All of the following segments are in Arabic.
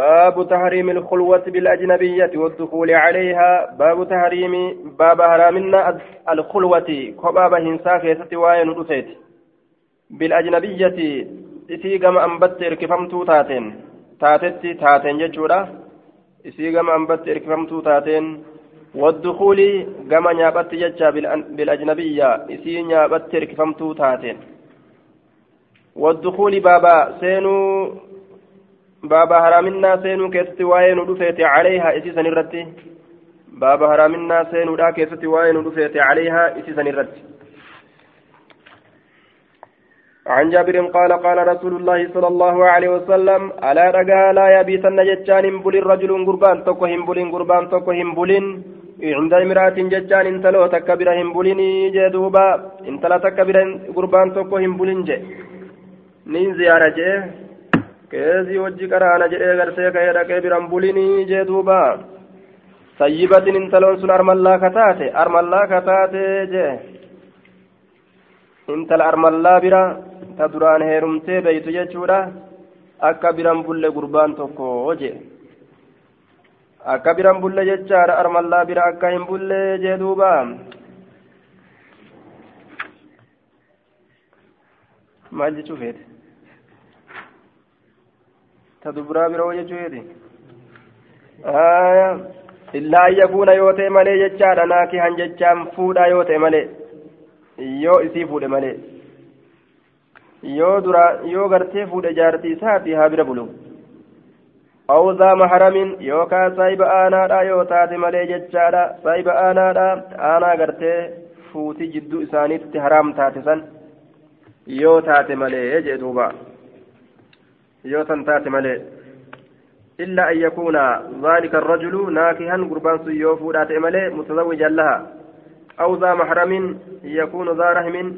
باب تحريم الخلوة بالأجنبية والدخول عليها باب تحريم باب حرامنا الخلوة كباب هنسا كيست وين رفيت بالأجنبية isii gama ambatti hirkifamtuu taateen taatetti taateen jechuudha isii gama ambatti hirkifamtuu taateen والدخول كما نيابت ججا بالأجنبية إسي نيابت ركفمتو تاتين والدخول بابا سينو بابا هرامنا سينو كيستي واين ودفيت عليها إسي سنرتي بابا هرامنا سينو دا كيستي واين ودفيت عليها إسي سنرتي عن جابر قال قال رسول الله صلى الله عليه وسلم ألا رجاء لا يبيتن جتان بولين رجل قربان تكو بولين قربان تكو بولين عند امرأة جتان انتلو تكبر هم بولين جدوبا انتلا تكبر قربان تكو بولين جي نين زيارة جي keesii hojii qaraana jedhee gartee ka'ee dhaqee biran bulinii jee duuba sayyibatin intaloon sun armallaa kataate armallaa kataate jee intala armallaa bira ta duraan heerumtee beeytu jechuudha akka biran bulle gurbaan tokko jee akka biran bulle jechaadha armallaa bira akka hin bulle jee duuba maal jechuu feete تدبرا برو جيتويتي آية إلا أن يكون يوتي مالي جتشارا ناكي هن جتشام فودا يوتي مالي yoo isii fuudhe malee yoo dura yoo gartee fuudhe jaartii isaati haa bira bulu awzaa maharamin yookaan saayiba aanaadha yoo taate malee jechaadha saayiba aanaadha aanaa gartee fuutii jidduu isaaniitti haraam taate san yoo taate malee jee duuba tan taate malee إلا أن يكون ذلك الرجل ناكها قربان سيوف ولا ملي متزوجا لها. أو ذا محرم يكون ذا رحم.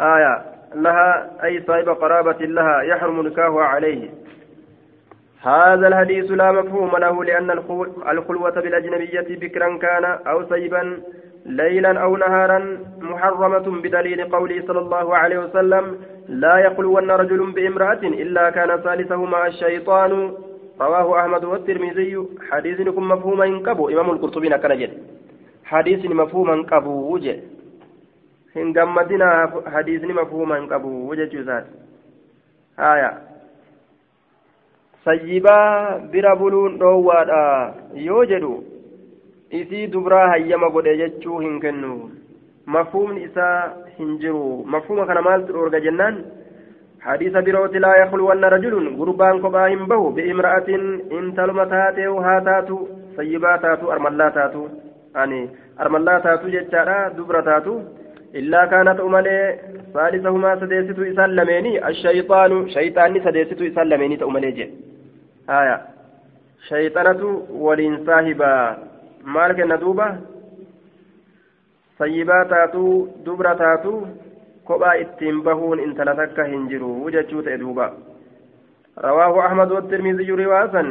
آية. لها أي صاحب قرابة لها يحرم نكاهها عليه. هذا الحديث لا مفهوم له لأن الخلوة بالأجنبية بكرا كان أو سيبا ليلا أو نهارا محرمة بدليل قوله صلى الله عليه وسلم لا يخلون رجل بامرأة إلا كان ثالثهما الشيطان رواه أحمد والترمذي حديث كن مفهوما ينقبو إمام القرطبي كان جد حديث مفهوما قبو وجه gammadina hadiisni mafhuuma hin qabu jechuusaati haya sayyibaa bira buluun dhoowwaadha yoo jedhu isii dubraa hayyama godhe jechuu hin kennu mafhuumni isaa hin jiru. Mafhuuma kana maaltu dhoorga jennaan? حديث بروت لا يخلون رجل غربان كباهم به بامرأة إن تلم تاتي هاتاتو سيبا تاتو أرملا تاتو يعني أرملا تاتو جتشارا دبرة تاتو إلا كانت أمالي ثالثهما سديستو إسان لميني الشيطان شيطاني سديستو إسان لميني تأمالي جي آية شيطانة ولين صاحبا مالك الندوبة sayyibaa taatuu dubra taatuu kophaa ittiin bahuun intala takka hin jiru jechuu ta'e duuba. رواه أحمد والترمذي رواية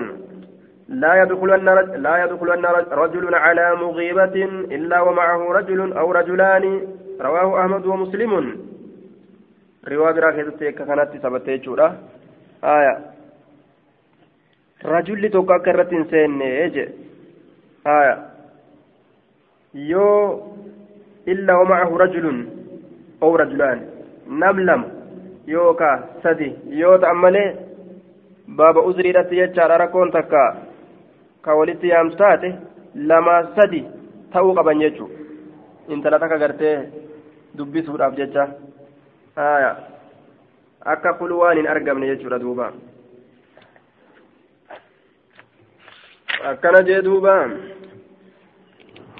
لا يدخلن لا يدخلن رجل على مغيبة إلا ومعه رجل أو رجلان رواه أحمد ومسلم رواية راكزة كانت ثبتت آية رجل توكا كرة سين آية يو إلا ومعه رجل أو رجلان نملم يوكا سدي يو تأملي باب أزري رتي يجار ركون تكا كولتي يامستاتي لما سدي ta'uu qaban jechuun intala takka gartee dubbisuudhaaf jecha akka kulu waan hin argamne jechuudha duuba akkana jee duuba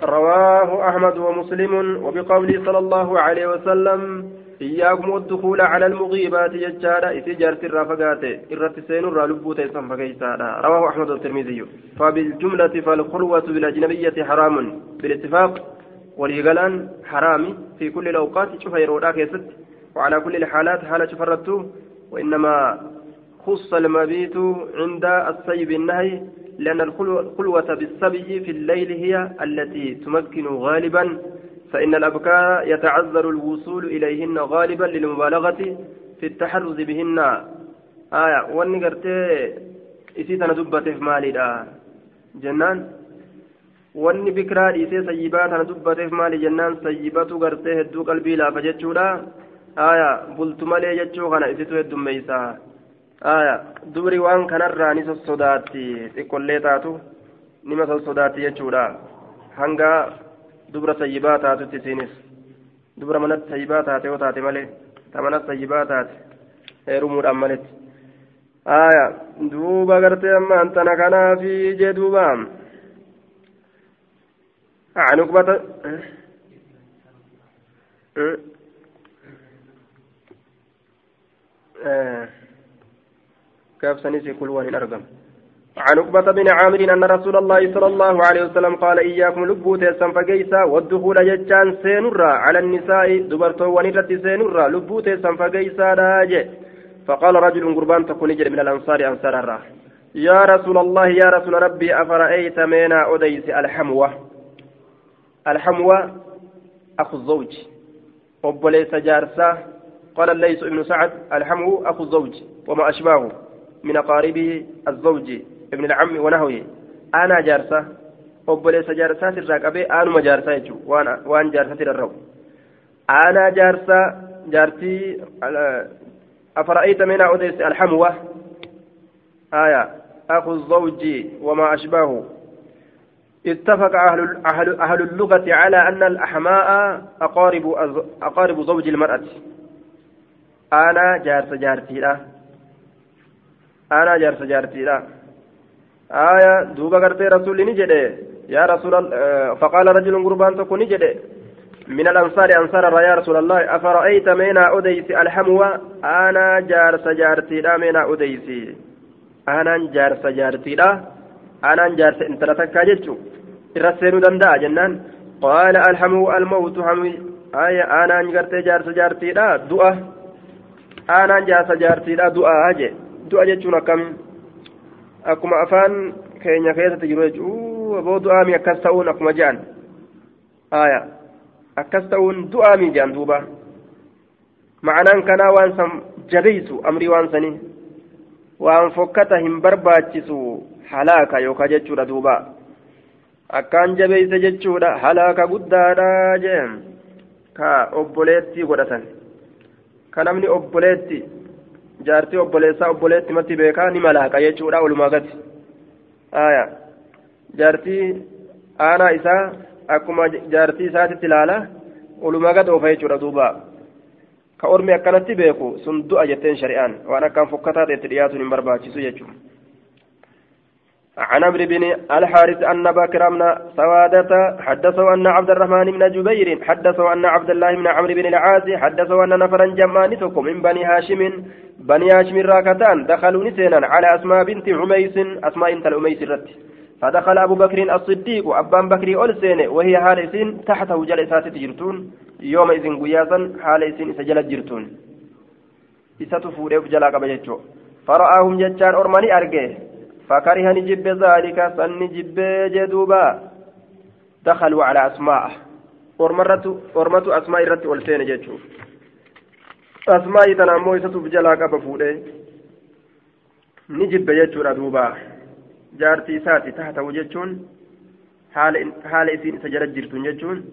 رواه أحمد ومسلم وبقوله صلى الله عليه وسلم إياكم والدخول على المغيبات يجارة. إتجارة الرافقات الرتسين الرالبوت يسمى رواه أحمد والترمذي. فبالجملة فالخلوة بالأجنبية حرام. بالاتفاق وليقلان حرام في كل الأوقات شوف يروراك يست وعلى كل الحالات حالة شفرته وإنما خص المبيت عند السيب النهي لأن الخلوة بالسبي في الليل هي التي تمكن غالبا فإن الأبكار يتعذر الوصول إليهن غالبا للمبالغة في التحرز بهن آية واني قرتي isii tana dubbateef maalidha jennaan wanni bikiraa dhiisee sayyibaa tana dubbateef maali jennaan sayyibatu gartee hedduu qalbii laafa jechuudha aya bultu malee jechuu kana isitu heddummeeysa aya dubri waan kanarraa ni sossodaatti xiqqollee taatu nima sossodaatti jechuudha hanga dubra sayyibaa taatutti isiinis dubra manatti sayyibaa taate yoo taate malee ta manatti sayyibaa taate heerumuudhaan maletti aya duuba gartee ammaan tana kanaafi jee duuba عن عقبة كيف سنسي كل وان أرقم. عن عقبة بن عامر أن رسول الله صلى الله عليه وسلم قال إياكم لبوت سنفقيسا والدخول ججان سينرا على النساء دبرتو ونرت سينرا لبوت سنفقيسا راجع. فقال رجل قربان تكون من الأنصار أنصار الرا. يا رسول الله يا رسول ربي أفرأيت مينا أديس الحموة؟ الحموى أخو الزوج. وبليس جارسة قال الليث ابن سعد. الحمو أخو الزوج. وما أشباهه؟ من أقاربه الزوج ابن العم ونحوه أنا جارسة وبليس جارسة الراقبة أنا ما جارسة يجو. وأنا وأنا جارسة الرب أنا جارسة جارتي أفرأيت من أوديس الحموة؟ آية أخو الزوج وما أشباهه اتفق أهل, أهل, أهل اللغة على أن الأحماء أقارب أقارب زوج المرأة. أنا جارس جارتي أنا جارس جارتي لا آية دوبا قرتي رسول نجد يا رسول الله آه، فقال رجل قربان تكون نجد من الأنصار أنصار يا رسول الله أفرأيت مينا أديس الحموى أنا جارس جارتي لا مينا أديس أنا جارس جارتي لا أنا جارس انت لا irra seenuu danda'a jennaan. Qaala alhamuu almawtu hamwi aya aanaan gartee jaarsa jaartiidha du'a. Aanaan jaarsa jaartiidha du'a je du'a jechuun akkam akkuma afaan keenya keessatti jiru jechuu aboo du'aami akkas ta'uun akkuma je'an aya akkas ta'uun du'aami je'an duuba ma'anaan kanaa waan san jabeysu amrii waan sanii waan fokkata hin barbaachisu halaaka yookaa jechuudha duuba akkaan jabeeyse jechuudha halaaka guddaadha jeen ka obboleettii godhatan ka namni obboleetti jaartii obboleessaa obboleetti matti beekaa ni malaaqa jechuudha walumaa gati aya jaartii aanaa isaa akkuma jaartii isaatitti ilaala walumaa gad oofa jechuudha duuba ka ormi akkanatti beeku sun du'a jetteen shari'aan waan akkaan fokkataa ta'etti dhiyaatuun hin barbaachisu jechuudha عن عمرو بن الحارث أن بكر بن سوادة حدثه أن عبد الرحمن بن جبير حدثه أن عبد الله بن عمرو بن العاص حدثه أن نفرا جمانتكم من بني هاشم بني هاشم راكتان دخلوا نسينا على أسماء بنت عميس أسماء انت الأميس الرت. فدخل أبو بكر الصديق أبان بكر ألسين وهي حالسين تحته جلسات جرتون يوم إذن قياسا حالسين سجلت جرتون. إساتو فوريف جلا قبجتشو فرآهم جتشان أرماني أرجيه فكره نجب ذلك سن جب جدوبا دخلوا على أسماء ورمرت ورمت أسماء رت والسين جتشو أسماء تنامو يسطو بجلا قبا فوده نجب جتشو دوبا jaartii isaati taatawu jechuun haala isiin isa jala jirtun jechuun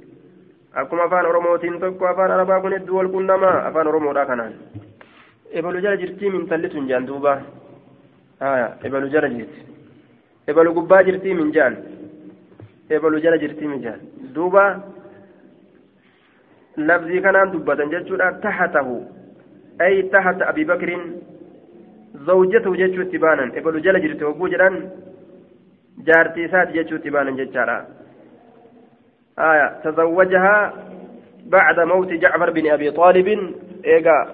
akkuma afaan oromootiin tokko afaan arabaa kun hedduu wal qunnamaa afaan oromoodha kanaan ebalu jala jirtii mintalli tun jaan duubaa jirti ebalu gubbaa jirtii min jaan ebalu jala jirtii min jaan duuba lafzii kanaan dubbatan jechuudha tahatahu ay tahata abi bakrin zawjatahu jechuu itti baanan ebalu jala jirti hogguu jedhan jaartii isaati jechuu itti baanan jechaadha آية تزوجها بعد موت جعفر بن أبي طالب إيجا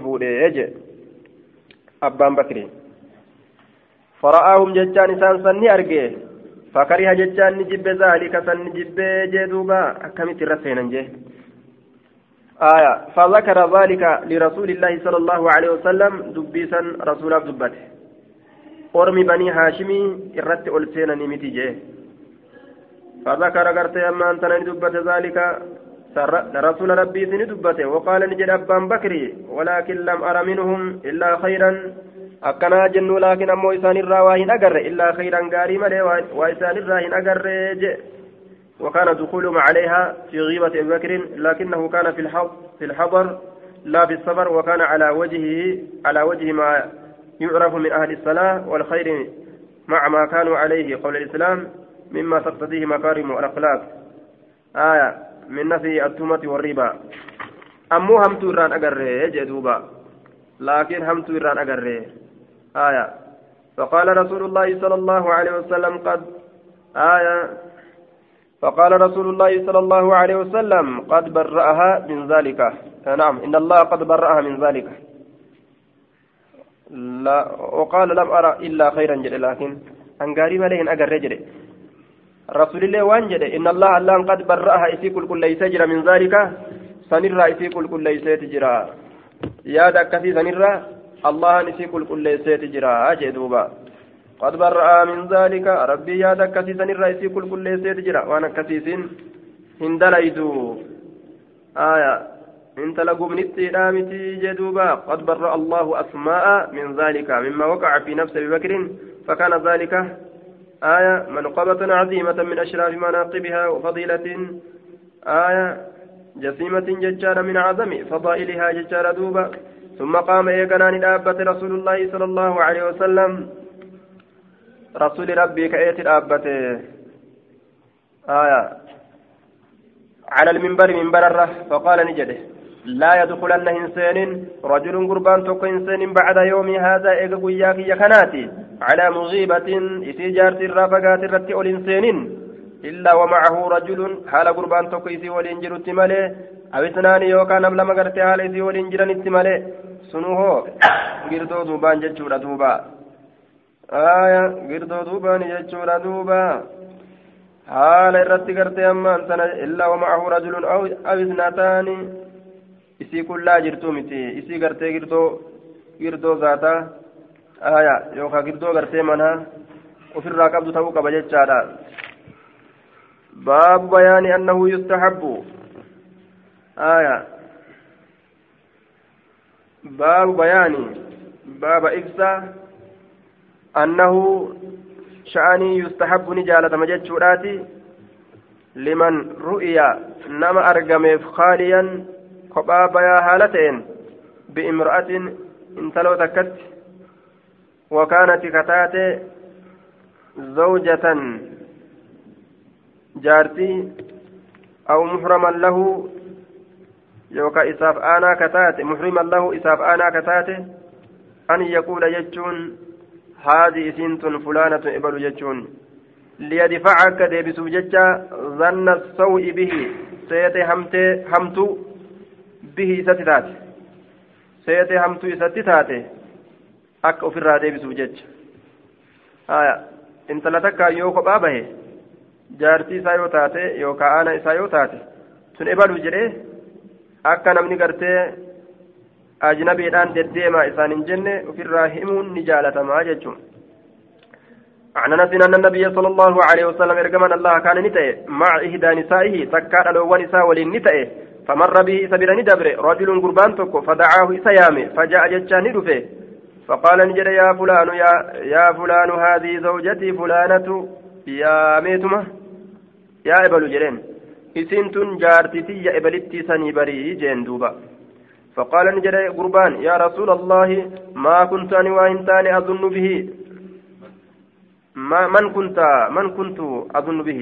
fuudhee je abbaan bakri fara'aahum jechaan isaan san ni arge fakariha jechaan ni jibbe zaalika san ni jibbee jee duuba akkamitti irra seenan jee آية فذكر ذلك لرسول الله صلى الله عليه وسلم دبيسا رسول دبته أرمي بني هاشمي إرت ألسينا نمتي جيه فذكر قرت أما أنت ذلك رسول ربي سندبته وقال نجد أبان بكري ولكن لم أرى منهم إلا خيرا. أكنا جن لكن أمو إسان الراواهن أقر إلا خيرا قاري ملي وإسان الراهن أقر وكان دخولهم عليها في غيبة أبي بكر لكنه كان في الحضر في الحضر لا في السفر وكان على وجهه على وجه ما يعرف من أهل الصلاة والخير مع ما كانوا عليه قول الإسلام مما تقتضيه مكارم الأخلاق. آية. من نفي التهمة والربا أمو همتو إران أقرر جدوبا لكن همتو إران أقرر آية فقال رسول الله صلى الله عليه وسلم قد آية فقال رسول الله صلى الله عليه وسلم قد برأها من ذلك نعم إن الله قد برأها من ذلك لا وقال لم أرى إلا خيرا جل لكن أنقاري مليهن أقر رجل رسول الله وان جل إن الله الله قد برأها إسي كل ليس جرى من ذلك سنرى إسي كل ليس تجرى. يا دكتي سنرى الله إسي كل ليس تجرى. أجدوبا قد برأ من ذلك. ربي يا دكتي سنرى إسي كل ليس تجرى. وأنا كثيس هندليدو آية. إنت لقمنتي دامتي جدوبا قد برأ الله أسماء من ذلك. مما وقع في نفس أبي بكر. فكان ذلك آية منقبة عظيمة من أشراف مناقبها وفضيلة. آية جسيمة ججارة من عظم فضائلها ججارة دوبا. ثم قام إيقنان الآبة رسول الله صلى الله عليه وسلم. رسول ربي كأيت الآبة. آية. على المنبر منبر الره فقال نجده. لا يدخلن إنسان رجل قربان توك إنسان بعد يوم هذا إيقا قياك يكناتي على مغيبة إسي جارت الرافقات الرتي الإنسان إلا ومعه رجل حال قربان توك إسي والإنجر التمالي أو إثنان يوكا نبلا مقرتي حال إسي والإنجر التمالي سنوه قردو دوبان جتشورا دوبا. آية قردو دوبان جتشورا دوبا. حال الرتي قرتي أما أنتنا إلا ومعه رجل أو إثنتان. Isii kullaa jirtuu miti. Isii gartee girdoo girdoo zaataa aya yookaan girdoo gartee manaa ofirraa qabdu ta'uu qaba jechaadha. Baabu bayaani annahu yustahabbu. Aya baabu bayaani baaba ibsa annahu sha'anii yustahabbu ni jaalatama jechuudhaati. Liman ru'iya nama argameef khaaliyan kophaa bayaa haala ta'een bi'imra'atin intaloo takkatti wakaanati kataate zawjatan jaartii aw muhraman lahu yookaa isaaf aanaa kataate muhriman lahu isaaf aanaa kataate an yaquula jechuun haadhi isiin tun fulaanatun ibalu jechuun liyadfaca akka deebisuuf jecha zanna saw'i bihi seete hamtee hamtuu bihi isatti taate seetee hamtuu isatti taate akka ofirraa deebisuuf jecha haya intala takkaan yoo kophaa bahe jaartii isaa yoo taate yookaan aana isaa yoo taate sun ebalu jedhee akka namni gartee ajnabiidhaan deddeemaa isaan hin jenne ofirraa himuun ni jaalatamaa jechuun. عن انس ان النبي صلى الله عليه وسلم ارجمن الله كان نتئ مع احدى نسائه تكاد لو ونساء ولين نتئ فمر به سبيل ندبر رجل قربان تكو فدعاه إسيامي فجاء جتشان دفه فقال نجد يا فلان يا, يا فلان هذه زوجتي فلانة. يا ميتمة. يا إبل جرين إسنتن جارتي يا إبلتي سني بري جين دوبا. فقال نجد قربان يا رسول الله ما كنت أنا وإنتاني أظن به. ما من كنت من كنت أظن به؟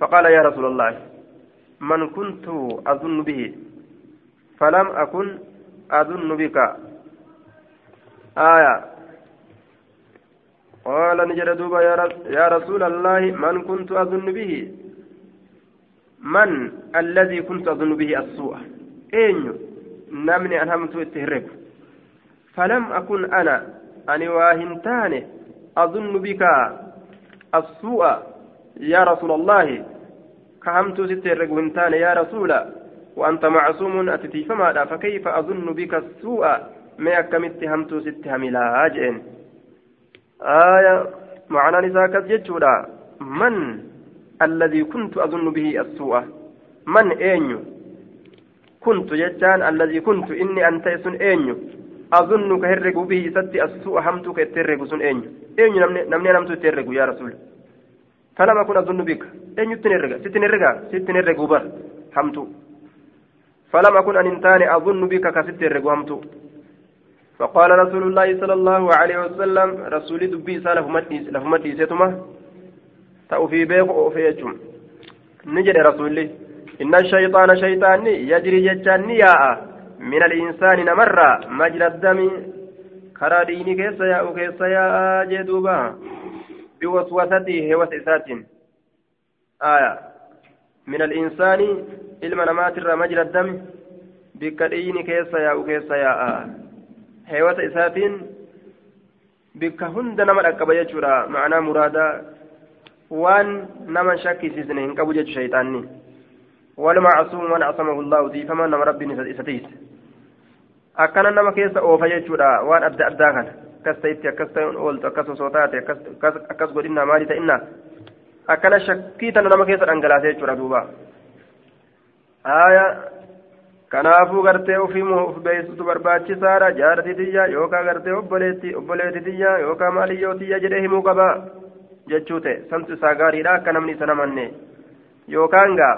فقال يا رسول الله. من كنت أظن به فلم أكن أظن بك. آية. قال نجد دوبا يا رسول الله من كنت أظن به؟ من الذي كنت أظن به السوء؟ أين نمني أنهمت التهرب فلم أكن أنا أني واهنتاني أظن بك السوء يا رسول الله. كهمت ستر قنتان يا رسول وأنت معصوم أتتي فما فكيف أظن بك السوء؟ ما أكمت همت ست هملا أجئن آية معنى نساك جتشودا من الذي كنت أظن به السوء؟ من أين كنت جتان الذي كنت إني أنت سن أنيو. أظنك هرق به ستي السوء همتك الترق سن أنيو. أنيو نمني نمت الترق يا رسول. فلم أكن أظن بك. أنيو تنرق ستنرق ستنرق بر همتو فلم أكن أن انتاني أظن بك كستنرق همتو فقال رسول الله صلى الله عليه وسلم رسولي دبي سالف مديس لف مديس يتما تأوفي بيق أوفي نجد رسولي إن الشيطان شيطان يجري جتان ياء من الإنسان نمر مجرى الدم كرا ديني كيس ياء كيس ياء جدوبا بوسوسته وسئسات آية من الإنسان إلما نمات مجرى الدم بكديني كيس ياء كيس ياء heewata isaatiin bikka hunda nama dhaqqaba jechuudha ma'anaa muraadaa waan nama shakkisiisne hin qabu jechu shayxaanni والمعصوم من عصمه الله ديفما نما ربي akkana nama keessa oofa jechuudha waan adda addaa kana akkas ta'itti akkas ta'uun ooltu akkas osoo taate akkas godhinna maali ta'inna akkana shakkii tana nama keessa dhangalaase jechuudha duuba haaya kanaafuu gartee ofiimu of beeksisutu barbaachisaadha jaartii tiyya yookaan gartee obboleetti obboleetti tiyya yookaan maaliyyoo tiyya jedhee himuu qaba jechuu ta'e samtu isaa gaariidha akka namni isa namanne yookaan gaa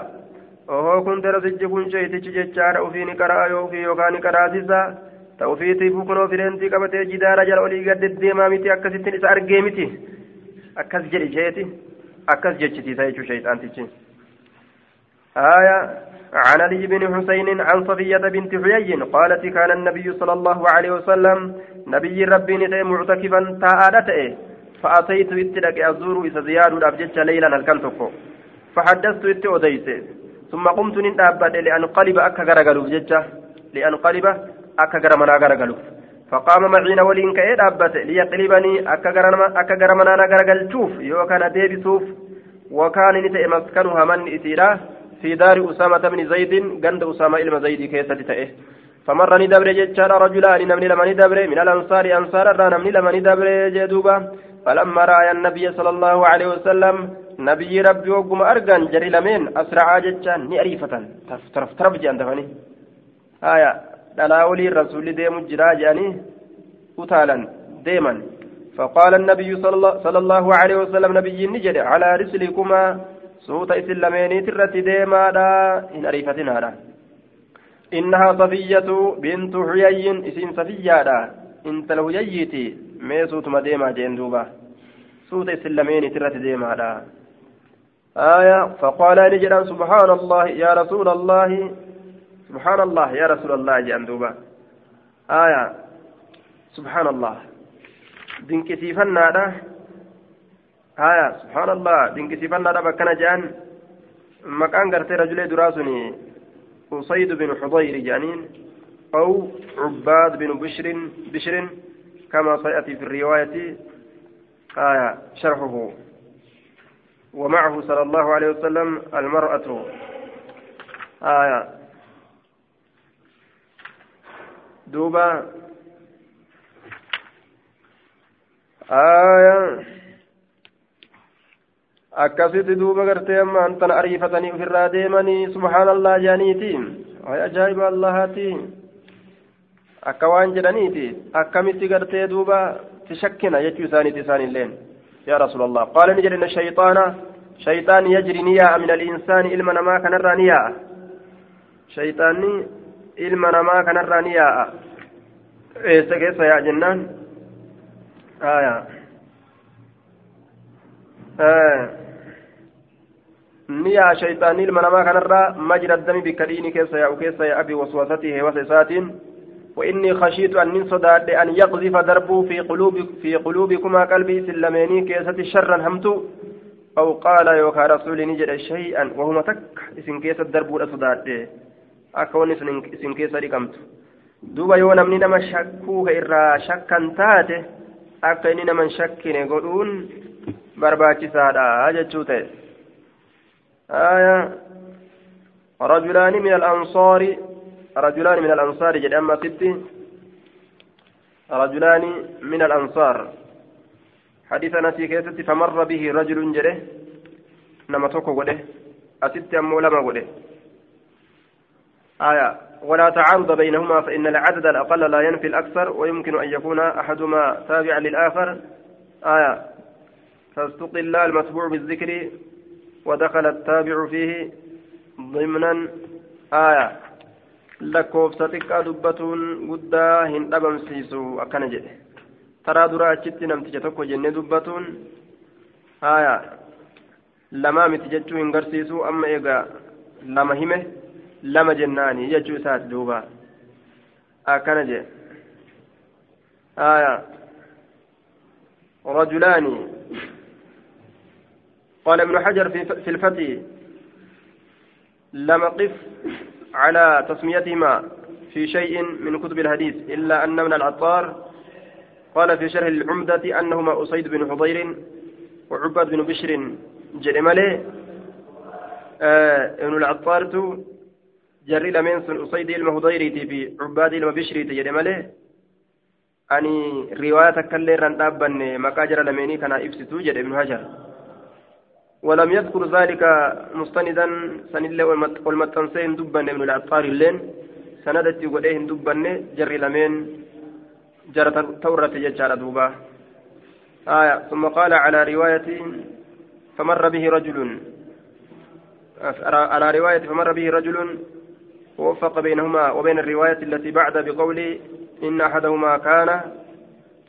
ohoo kun darasichi kun sheeytichi jechaadha ofii ni qaraa yookiin yookaan ni qaraasisa ta ofiitiif kunoo fireentii qabatee jidaara jala olii gad miti akkasittiin isa argee miti akkas jedhi jeeti akkas jechisiisa jechuu sheeyxaantichi. آية عن علي بن حسين عن صفية بنت حيي قالت كان النبي صلى الله عليه وسلم نبي ربي نتي معتكفا تاء فأتيت اتلك أزور إذا زياد الأبجج ليلا الكنتكو فحدثت ات أديس ثم قمت نتابت لأنقلب أكا غرغلوف ججة لأنقلب أكا غرمنا غرغلوف. فقام معين ولين كأي دابت ليقلبني أكا غرمنا غرغلتوف يوكان ديبسوف وكان نتي مسكنها من إتيراه في دار أسامة بن زيد قند أسامة إلما زيد كيسة تأه. فمر ندبر جتشار رجلان نمني لما ندبر من الأنصار أنصار را نمني لما ندبر جدوبا. فلما رأى النبي صلى الله عليه وسلم نبي ربي وقم أرقان جري لمن أسرع جتشان نعريفة ترف ترف ترف جان دفني آية دلاولي الرسول ديم جراجاني أتالا ديما فقال النبي صلى الله عليه وسلم نبي نجري على رسلكما suuta isin lameeniit irratti deemaadha hin ariifatinaadha innahaa safiyyatu bintu huyayyin isin safiyyaadha intala huyayyiiti mee suutuma deemaa jeen duuba suuta isin lameeniit irratti deemaadha آية فقال نجدا سبحان الله يا رسول الله سبحان الله يا رسول الله جندوبا آية. سبحان الله. دنكسيفنا haya subhaanallah dinqisiifannaadhaaf akkana je'an maqaan gartee rajulee duraa suni usayd bin xudayr jedhaniin أو عباد بن بشر بشر كما سيأتي في الرواية. آية. شرحه. ومعه صلى الله عليه وسلم المرأة. آية. دوبا آية akkasitti duuba gartee amma antan ariifatanii ofirraa deemanii subhaanallah jedhaniiti way ajaa'iba allahaati akka waan jedhaniiti akkamitti gartee duuba tishakkina jechuu isaaniiti isaanilleen yaa rasuulallah qaala ni jedhina shayxaana shayxaan yajri ni yaa'a min aliinsaani ilma namaa kanarraa ni yaa'a shayxaanni ilma namaa kanarraa ni yaa'a. Eessa keessa yaa'a jennaan? Aayaa نيا شيطان المنما كان الرا مجرى الدم بكديني كيسا يا كيسا يا ابي وسوسته وسوسات واني خشيت ان صداد ان يقذف دربه في قلوب في قلوبكما قلبي سلميني كيسة شرا همت أو قال يوكا رسول نجد شيئا وهو تك اسم كيسة درب صداد اكون اسم كيسة رقمت duuba yoo namni nama shakkuu irraa shakkan taate akka inni naman shakkine godhuun barbaachisaadha jechuu ta'e. رجلان من الأنصار رجلان من الأنصار جد أما ستي رجلان من الأنصار حديثنا في كيست فمر به رجل جده نما توكو قده أست أمو لما قده آية ولا تعارض بينهما فإن العدد الأقل لا ينفي الأكثر ويمكن أن يكون أحدهما تابعا للآخر آية فاستقل المتبوع بالذكر ودخل التابع فيه ضمنا آية xiqqaa dubbatuun guddaa hin dhabamsiisu akkana jedhe taraa duraa achitti namticha tokko jennee dubbatuun haya lamaa miti jechuu hin garsiisu amma egaa lama hime lama jennaani jechuu isaati duuba. Akkana jedhe haya رجلان قال ابن حجر في الفتي لم قف على تسميتهما في شيء من كتب الحديث إلا أن من العطار قال في شرح العمدة أنهما أسيد بن حضير وعباد بن بشر جرمالي آه ابن العطار جري لمن أسيد المهضيري في عباد المبشري جرمالي أني رواية كاللي رندابا مكاجر لميني كان إفسدو جد ابن هجر. ولم يذكر ذلك مستندا سن والمتنسين دبن ابن العطار اللين. سندت يقوليه دبن جري لمن جرى تورة ججار دوبا. آية ثم قال على رواية فمر به رجل. على رواية فمر به رجل ووفق بينهما وبين الرواية التي بعد بقول إن أحدهما كان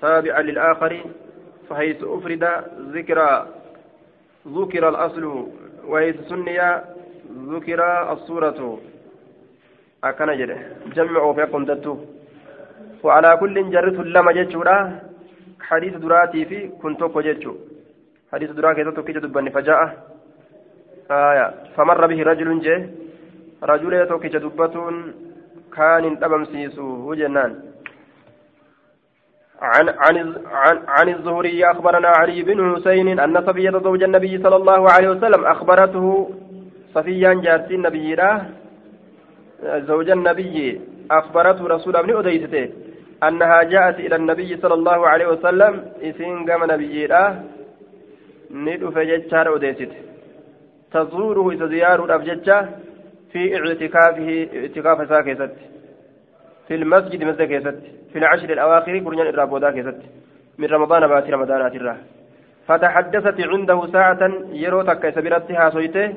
تابعا للآخر فحيث أفرد ذكر ذكر الأصل وإذ سني ذكر الصورة. أكن جده. جمع في قندته وعلى كل جرت لما جتشورا حديث دراتي في كنتوكو جتشو حديث دراتي كتوكو جدبني فجاء. آية. فمر به رجل جه. رجل يتوكي جدبتون كان تبمسيسو وجنان عن عن عن, عن الزهري أخبرنا علي بن حسين أن صفية زوج النبي صلى الله عليه وسلم أخبرته صفيا جارتي النبي زوج النبي أخبرته رسول ابن أديسته أنها جاءت إلى النبي صلى الله عليه وسلم إسين قام نبي ندف جتشار أديسته. تزوره إذا زيارة أبجتشه في اعتكافه اعتكاف ساكست في المسجد مسجد في العشر الأواخر كرنيان الرابودا كيست من رمضان بات رمضان أتراه فتحدثت عنده ساعة يروتك سبيرتها سويته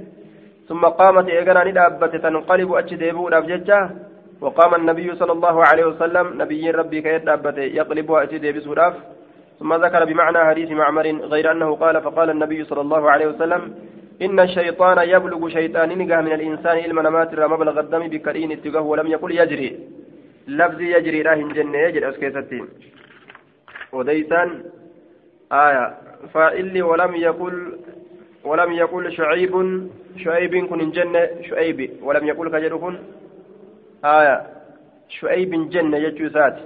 ثم قامت إيقنا ندابت تنقلب أجديبو الأبججة وقام النبي صلى الله عليه وسلم نبي ربي كيد دابت يقلبها أجديب سوراف ثم ذكر بمعنى حديث معمر غير أنه قال فقال النبي صلى الله عليه وسلم إن الشيطان يبلغ شيطان نجاه من الإنسان إلما نمات مبلغ الدم بكرين اتقاه ولم يقل يجري. لفظي يجري لا هنجن يجري أسكيستين وديسان آية. فإلي ولم يقل ولم يقل شعيب شعيب كن جنة شعيب. ولم يقل كجركن آية. شعيب جنة يجوزات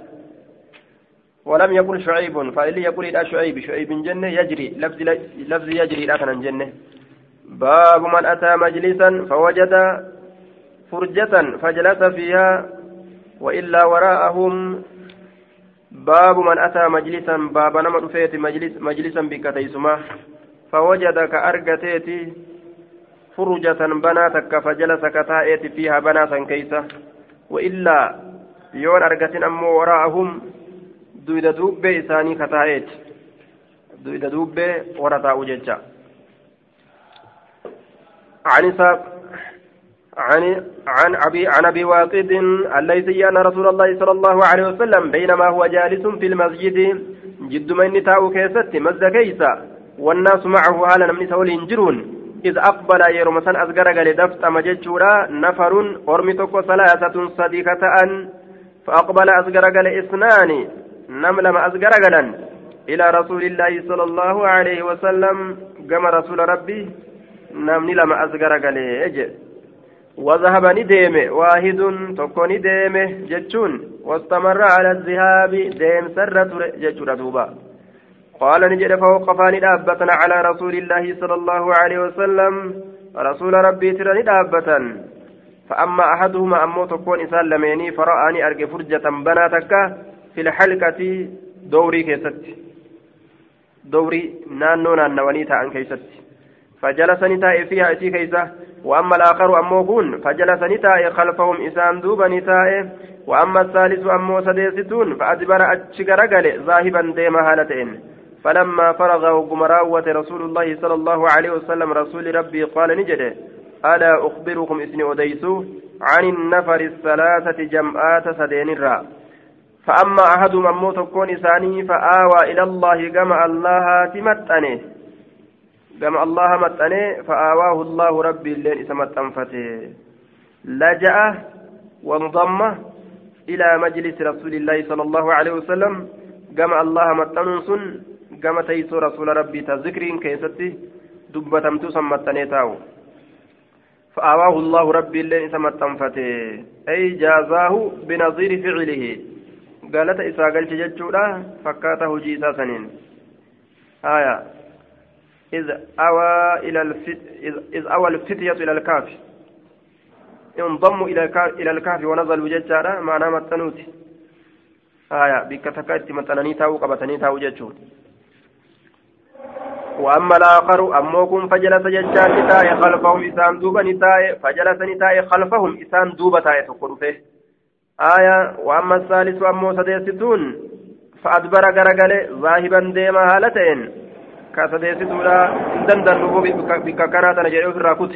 ولم يقل شعيب. فإلي يقول إلى شعيب. شعيب جنة يجري. لفظ لفظ يجري لا جنة. باب من أتى مجلسا فوجد فرجة فجلس فيها وإلا وراءهم. باب من أتى مجلسا باب نمر فيت مجلس مجلسا بكتيسما. فوجد كأرقتيت فرجة بناتك فجلس كتائت فيها بناتا كيسة وإلا يون أرقتين أمو وراءهم دويد دوب إساني كتائت. دويد دوب ورطاء ججا عن عن عن أبي عن أبي واقد الليثي أن رسول الله صلى الله عليه وسلم بينما هو جالس في المسجد جد من تاو كيست مز كيسا والناس معه على نمني سولين جرون إذ أقبل يرمسا أزغر قال دفت مججورا نفر أرمي تكو ثلاثة صديقة أن فأقبل أزغر قال إثنان نملم أزغر قالا إلى رسول الله صلى الله عليه وسلم قام رسول ربي نمني لما أزغر قال إجل وذهب نديم واحد تكو نديم جتشون واستمر على الذهاب ديم سر جتشون دوبا. قال نجد فوقفان دابة على رسول الله صلى الله عليه وسلم رسول ربي ترى دابة فأما أحدهما أمو تكون إسان لميني فرآني أرجع فرجة بناتك في الحلقة دوري كيست دوري نانو نانواني تاعن كيست فجلسني تائي فيها إتي كيسة وأما الآخر أمو كون فجلس نتاء خلفهم إسان دوبا نتاء وأما الثالث أمو سديستون فأدبر أتشقر ذاهبا ديما هالتين فلما فرغ وقمراوة رسول الله صلى الله عليه وسلم رسول ربي قال نجد ألا أخبركم إسني أديسو؟ عن النفر الثلاثة جمعات سدين الرا. فأما أحدهم أمو تكون إساني فآوى إلى الله كما الله تمتنه. كما الله متنه فآواه الله ربي اللين إسمت أنفته لجأ وانضم إلى مجلس رسول الله صلى الله عليه وسلم. كما الله متنون gama teeysoo rasuula rabbii ta zikriin keessatti dubbatamtuu san maxxanee taa'u فآواه الله ربي اللين إسا متنفته أي جازاه بنظير فعله. قالت إسا قلت ججولا فكاته جيسا سنين. آية. إذ أوى إلى الفت... إذ أوى الفتية إلى الكهف. انضموا إلى إلى الكهف ونزلوا ججارا معناه متنوت آية بك تكات متناني تاو قبتني تاو ججوت. وأما الآخر أموكم فجلس ججان نتاي خلفهم إسان دوبا نتاي فجلس نتاي خلفهم إسان دوبا تاي تقرفه. آية وأما الثالث أمو سديستون فأدبر غرغل ذاهبا ديما هالتين. كسديستولا دندن بك كانت نجري في الراكوت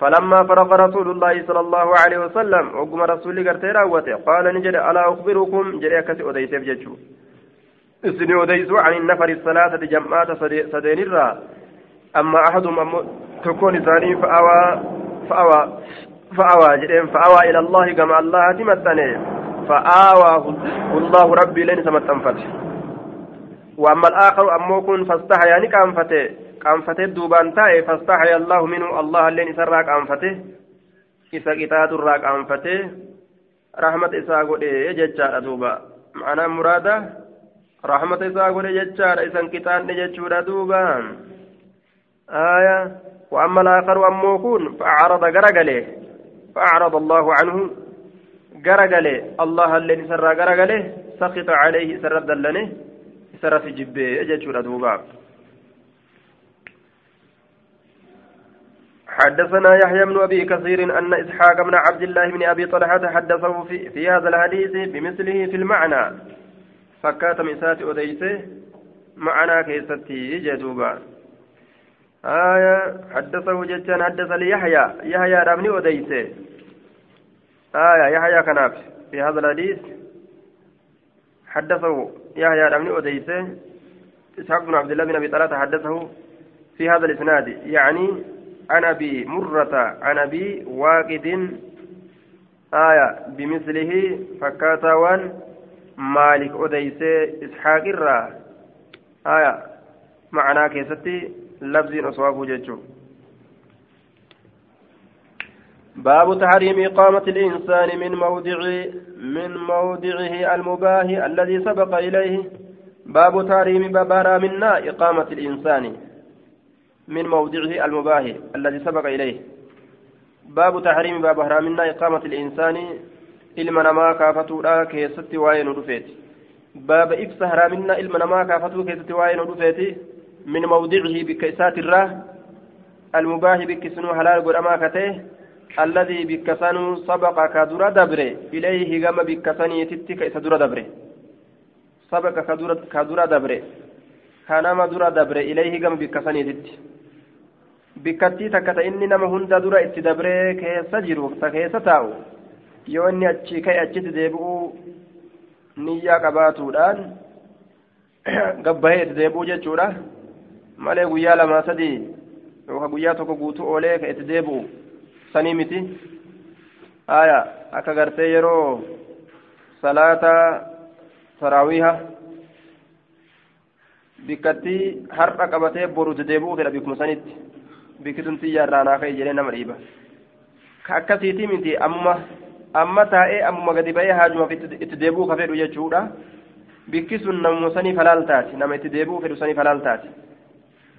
فلما فرغ رسول الله صلى الله عليه وسلم وقم رسول قرتي قال نجري ألا أخبركم جري كسي أديسيف ججو إسني وديسو عن النفر الثلاثة جمعات سدين الرا أما أحدهم تكون ثاني فأوى فأوى فأوى جرين فأوى إلى الله كما الله تمتني فآواه الله ربي لين سمتنفت وأما الآخر أموكن فاستحيا يعني كأنفته كأنفته دوبان تاي فاستحيا الله منه. الله لين سراك أنفته إذا كتاد الراك أنفته رحمة إساقو إيه ججا دوبا. معنى مراده rahmata isaa godhe jechaadha isan qixaanne jechuudha duuba aya وأما الآخر أموكون فأعرض غرقله فأعرض الله عنه غرقله الله الذي سر غرقله سخط عليه سر دلنه في جبه أجل دوبا حدثنا يحيى بن أبي كثير أن إسحاق بن عبد الله بن أبي طلحة حدثه في, في هذا الحديث بمثله في المعنى. فكات مسات أديسه معنا كيستي جدوبا. آية حدثه جتان حدث لي يحيى. يحيى رمني أديسه آية يحيى كناف. في هذا الحديث حدثه يحيى رمني أديسة إسحاق بن عبد الله بن أبي طلحة حدثه في هذا الإسناد. يعني عن أبي مرة عن أبي واقد آية بمثله فكاتا وان مالك أديسي إسحاق الرا. آية معناه كيستي لفظ أصواب ججو باب تحريم إقامة الإنسان من موضع من موضعه المباه الذي سبق إليه باب تحريم بابارا منا إقامة الإنسان من موضعه المباه الذي سبق إليه باب تحريم باب منا إقامة الإنسان ibsa haraaminna ilma namaa kaafatuu keessatti waa'ee nu dhufeeti min mawdicihi bikka isaatirraa almubaahi bikki sunuu halaal godhamaa kate alladii bikka sanuu sabaqa ka dura bikka saniititti ka isa dura dabre sabaqa ka dura dabre ka nama dura dabre ilayhi gama bikka saniititti bikkattii takka ta inni nama hunda dura itti dabree keessa jiru ta keessa taa'u yoo inni achi ka'e achitti deebi'uu niyyaa qabaatuudhaan gabbahee itti deebi'uu jechuudha malee guyyaa lamaa sadii yookaan guyyaa tokko guutuu oolee itti deebi'u sanii miti. Haya akka gartee yeroo salaata taraawiha bikkattii har'a qabatee boru itti deebi'uu fedha bikkuma sanitti. Bikki sun xiyyaa irraa naa ka'e jedhee nama dhiiba. Ka akkasiitii miti amma amma taa'ee ammuma gadi ba'ee haajumaaf itti deebi'uu ka fedhu jechuudha. Bikki sun namuma sanii falaal taati. Nama itti deebi'uu fedhu sanii falaal taati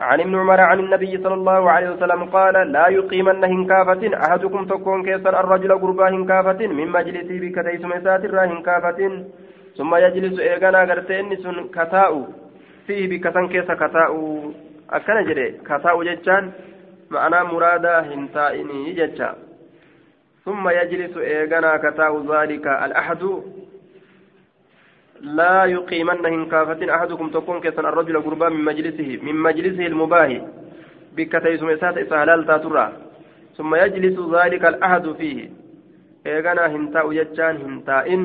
عن ابن عمر عن النبي صلى الله عليه وسلم قال لا يقيمن هنكافة أحدكم تكون كيسر الرجل قربا هنكافة من مجلسه بكتيس مسات الرا هنكافة ثم يجلس إيغانا غرتين سن كتاء فيه بكتن كيس كتاء أكن جري كتاء جتان معنى مرادا هنتائني جتشا ثم يجلس إيغانا كتاو ذلك الأحد لا يقيمن هنكافة أحدكم تكون كسن الرجل قربا من مجلسه من مجلسه المباهي. بكتيسم إسات إسهلال تاترا ثم يجلس ذلك الأحد فيه. إيغانا هنتاء جتشان هنتائن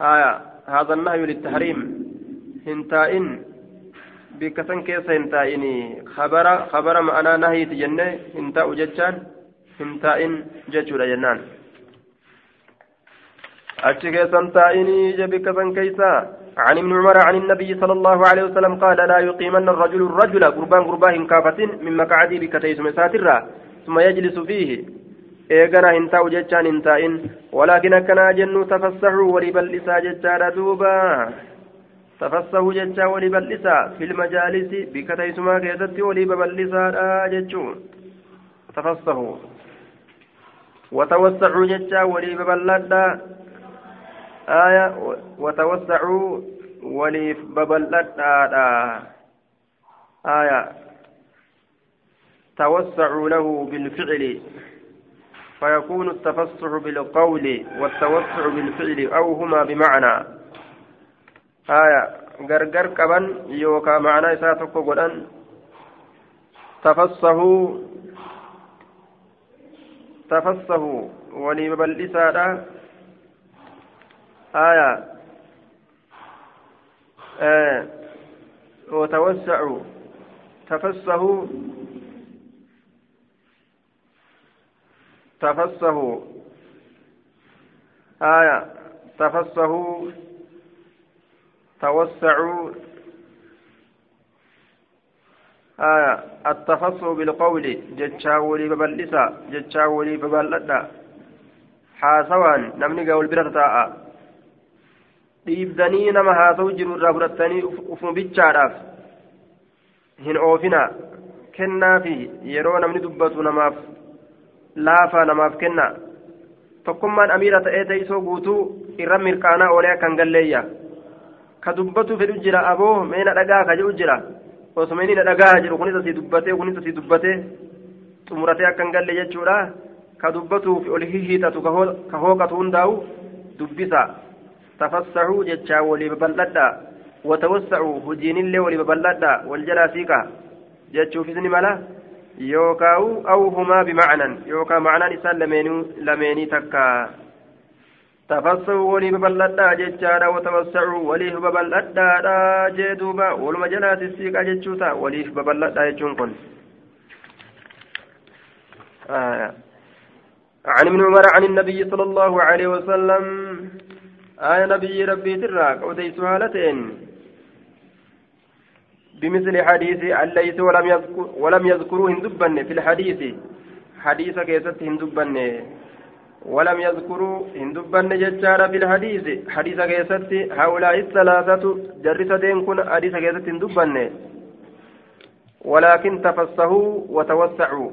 آية هذا النهي للتحريم. هنتائن بكتن كيس هنتائني خبر خبر معنا نهي تجنة. هنتاء جتشان هنتائن جتشورا جنان. أتشي كيسان تائني جبك كيسا عن ابن عمر عن النبي صلى الله عليه وسلم قال لا يقيمن الرجل الرجل قربان قرباه كافة من مقعدي بكتيس مساترة ثم يجلس فيه hin taa'u jechaan hin taa'in walaakin akkanaa jennu tafassaxuu walii bal'isaa jechaadha duuba tafassahu jechaa walii bal'isaa fil majaalisi bikka teessumaa keessatti walii babal'isaadha jechuu tafassahu watawassaxuu jechaa walii babal'adha آية وتوسعوا وليف ببلدنا. آية توسعوا له بالفعل فيكون التفسح بالقول والتوسع بالفعل أو هما بمعنى. آية غرغر كبن يوكا معنى إساتك قدن تفسحوا تفسحوا ولي ببلسادا آية. آه وتوسعوا. تفسحوا تفسحوا آية. تفسحوا توسعوا. آية. التفسح بالقول. جتشاولي ببلسا. جتشاولي ببلدا حاسوان. نمني قول برتاء dhiibdanii nama haasa'u jiru irraa fudhattanii ufuma bichaadhaaf hin oofina. Kennaafi yeroo namni dubbatu namaaf laafaa namaaf kenna. Tokkummaan amiira ta'ee teessoo guutuu irra mirqaanaa oolee akkan galleeyya? Ka dubbatu fedhu jira aboo meena dhagaa ka jedhu jira. Osuma inni dhagaa jedhu kunis asii dubbatee kunis asii dubbatee xumuratee akkan galle jechuudha. Ka dubbatuuf ol hihiixatu ka hooqatu hundaa'u dubbisa. تفسحوا جتشا ولي ببلدا وتوسعوا هجين اللي ولي ببلدا والجلا سيكا. جتشو في ملا يوكاو أو هما بمعنى يوكا معنى إسان لمينو لميني تكا. تفسحوا ولي ببلدا جتشا وتوسعوا ولي ببلدا جدوبا ولما جلا سيكا جتشوتا ولي ببلدا جتشون كن آه. عن ابن عمر عن النبي صلى الله عليه وسلم آية نبي ربي تراك وديس هالتين بمثل حديث الليث ولم يذكر ولم يذكروا هندبن في الحديث. حديث كيست هندبن. ولم يذكروا هندبن ججار في الحديث. حديث كيست هؤلاء الثلاثة جرس دين كن حديث كيست هندبن. ولكن تفسهوا وتوسعوا.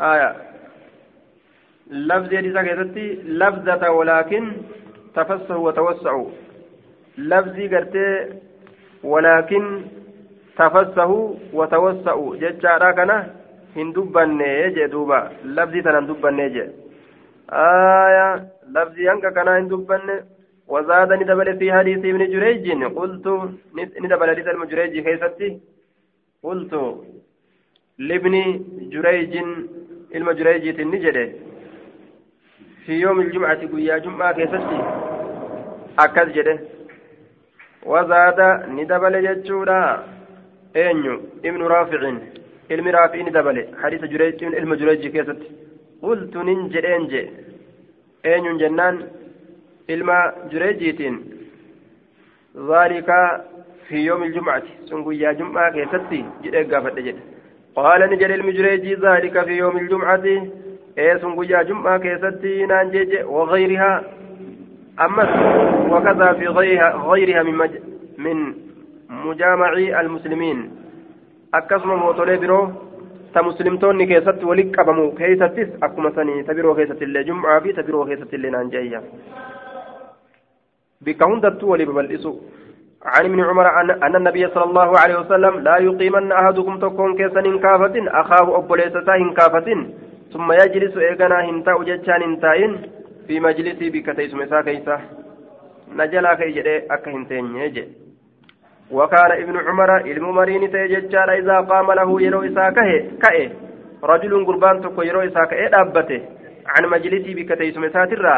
آية. لفظ حديث كيست لفظة ولكن تفسحوا وتوسعوا. لفظي قرتي ولكن تفسحوا وتوسعوا. ججارا كنا هندبني يجي دوبا. لفظي تنا هندبني يجي آية لفظي أنك كنا هندبني وزاد ندبل في حديث ابن جريج. قلت ندبل حديث المجريج كيستي. قلت لابن جريج المجريج النجده في يوم الجمعة قيا جمعة كيستي أكد جده وزاد ندبل جتشورا أينيو ابن رافع علم رافع ندبل حديث جريج علم جريج كيستي قلت ننجي انجي أينيو جنان علم جريجيتين ذلك في يوم الجمعة سنقيا جمعة كيستي جده قافت جده قال نجل علم جريجي ذلك في يوم الجمعة eesun guyyaa jum'aa keessatti naan jeje wagayrihaa ammas وكذا في غيرها, غيرها من, مج... من مجامع المسلمين أكسم موتولي برو تمسلمتون كيست ولك أبمو كيستس أكما سني تبرو كيست اللي جمعة في تبرو كيست اللي نانجيا بك هندت ولي ببلئسو عن ابن عمر أن النبي صلى الله عليه وسلم لا يقيمن أحدكم تكون كيسا كافة أخاه أبو ليستا كافة ثم يجلس إيغانا هنتا وجتشان هنتاين في مجلسي بكتيس مسا كيسا. نجلا كيجري أكا هنتين يجي. وكان ابن عمر الممرين تيجتشان إذا قام له يرو إسا كأي رجل قربان تكو يرو إسا كأي دابته. عن مجلسي بكتيس مسا ترى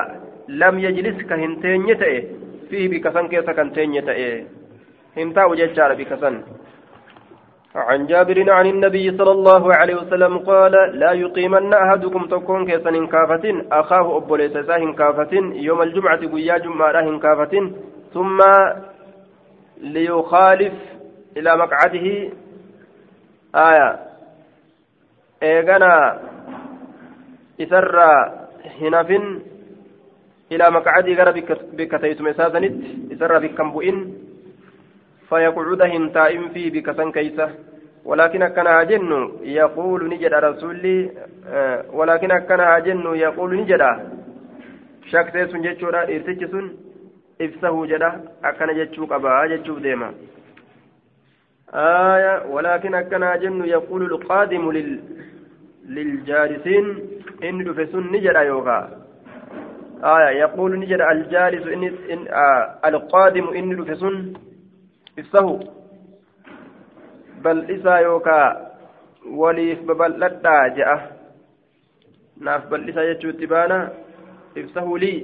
لم يجلس كهنتين يتأي فيه بكسن كيسا كنتين يتأي هنتا وجتشان بكسن. عن جابر عن النبي صلى الله عليه وسلم قال لا يقيمن أحدكم تكون كيسن كافة أخاه أبو ليسا كافة يوم الجمعة قيا جمعة كافة ثم ليخالف إلى مقعده. آية. إيغانا إسر هنف إلى مقعده غير بكتيسم سازنت إسر بكم بؤن فيقعد هنتائم في بكسن كيسة. ولكن أكنا جن يقول نجد رسولي آه ولكن أكنا جن يقول نجد. شاكتي سن جتشورا إرتج سن إفسه جدا أكنا جتشوك أبا جتشوك ديما. آية ولكن أكنا جن يقول القادم لل للجالسين إن دفسن نجد يوغا. آية يقول نجد الجالس إن, إن آه القادم إن دفسن ibsahu bal'isaa yookaa waliif babal'adhaa je'a naaf bal'isaa jechuutti baana ibsahu lii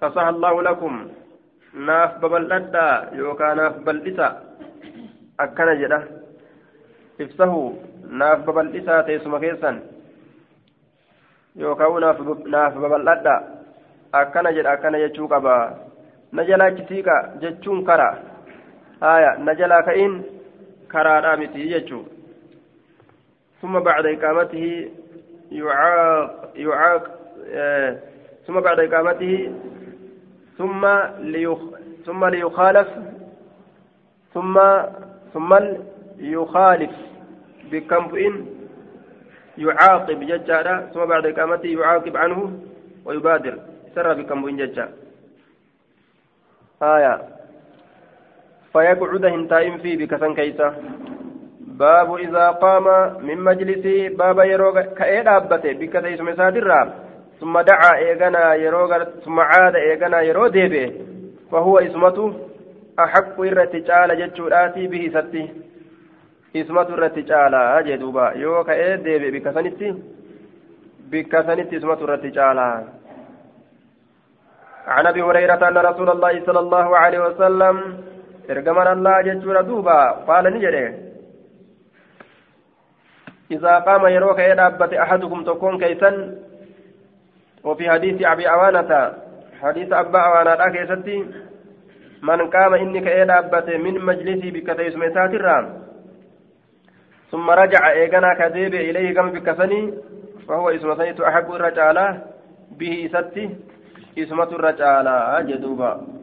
fasaha allaahu lakum naaf babal'adhaa yookaa naaf bal'isa akkana jedha ibsahu naaf babal'isaa teessuma keessan yookaan naaf babal'adhaa akkana jedha akkana jechuu qaba na jalaachisiiqa jechuun karaa آية نجلا كإن كرارا متي يجو ثم بعد إقامته يعاق يعاق ثم بعد إقامته ثم ليخ ثم ليخالف ثم ثم يخالف بكم يعاقب ججارا ثم بعد إقامته يعاقب عنه ويبادر سر بكم ججا آية فيقعد هنتائم في بكسن كيسة. باب إذا قام من مجلسه باب يروغ كأي دابته بكتيس مسادرا ثم دعا إيغانا يروغ ثم عاد إيغانا يرو ديبه. فهو اسمته أحق إرتي جال جتشوراتي به ستي. جال أجدوبا يو كأي ديبه بكسنتي بكسنتي اسمته إرتي جال عن أبي هريرة أن رسول الله صلى الله عليه وسلم ergaman allah jechuudha duuba qaala ni jedhe إذا قام يروك يدابت أحدكم تكون كيسا وفي حديث أبي أوانة حديث أبا أوانة كيستي من قام إنك يدابت من مجلسي بكتيس ميسات الرام ثم رجع إيغانا كذيب إليه كم بكسني فهو اسم سيد أحب الرجالة به ستي اسمة الرجالة جدوبا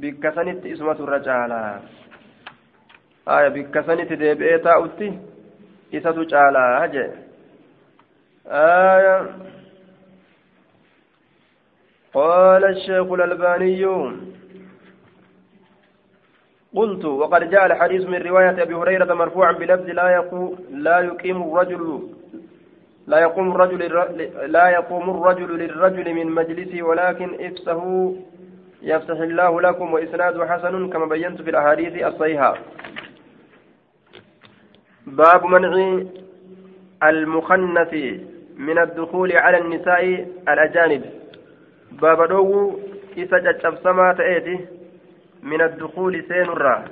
bikka sanitti isumatu irra caalaa. Aya bikka sanitti deebi'ee taa'utti isatu caalaa jee. Aya. قال الشيخ الألباني قلت وقد جاء الحديث من رواية أبي هريرة مرفوعا بلفظ لا يقوم لا يقيم الرجل لا يقوم الرجل لا يقوم الرجل للرجل من مجلسه ولكن افسه يفتح الله لكم وإسناد حسن كما بينت في الأحاديث الصحيحة. باب منع المخنث من الدخول على النساء الأجانب. باب دو إسا جتشب سما تأتي من الدخول سينرا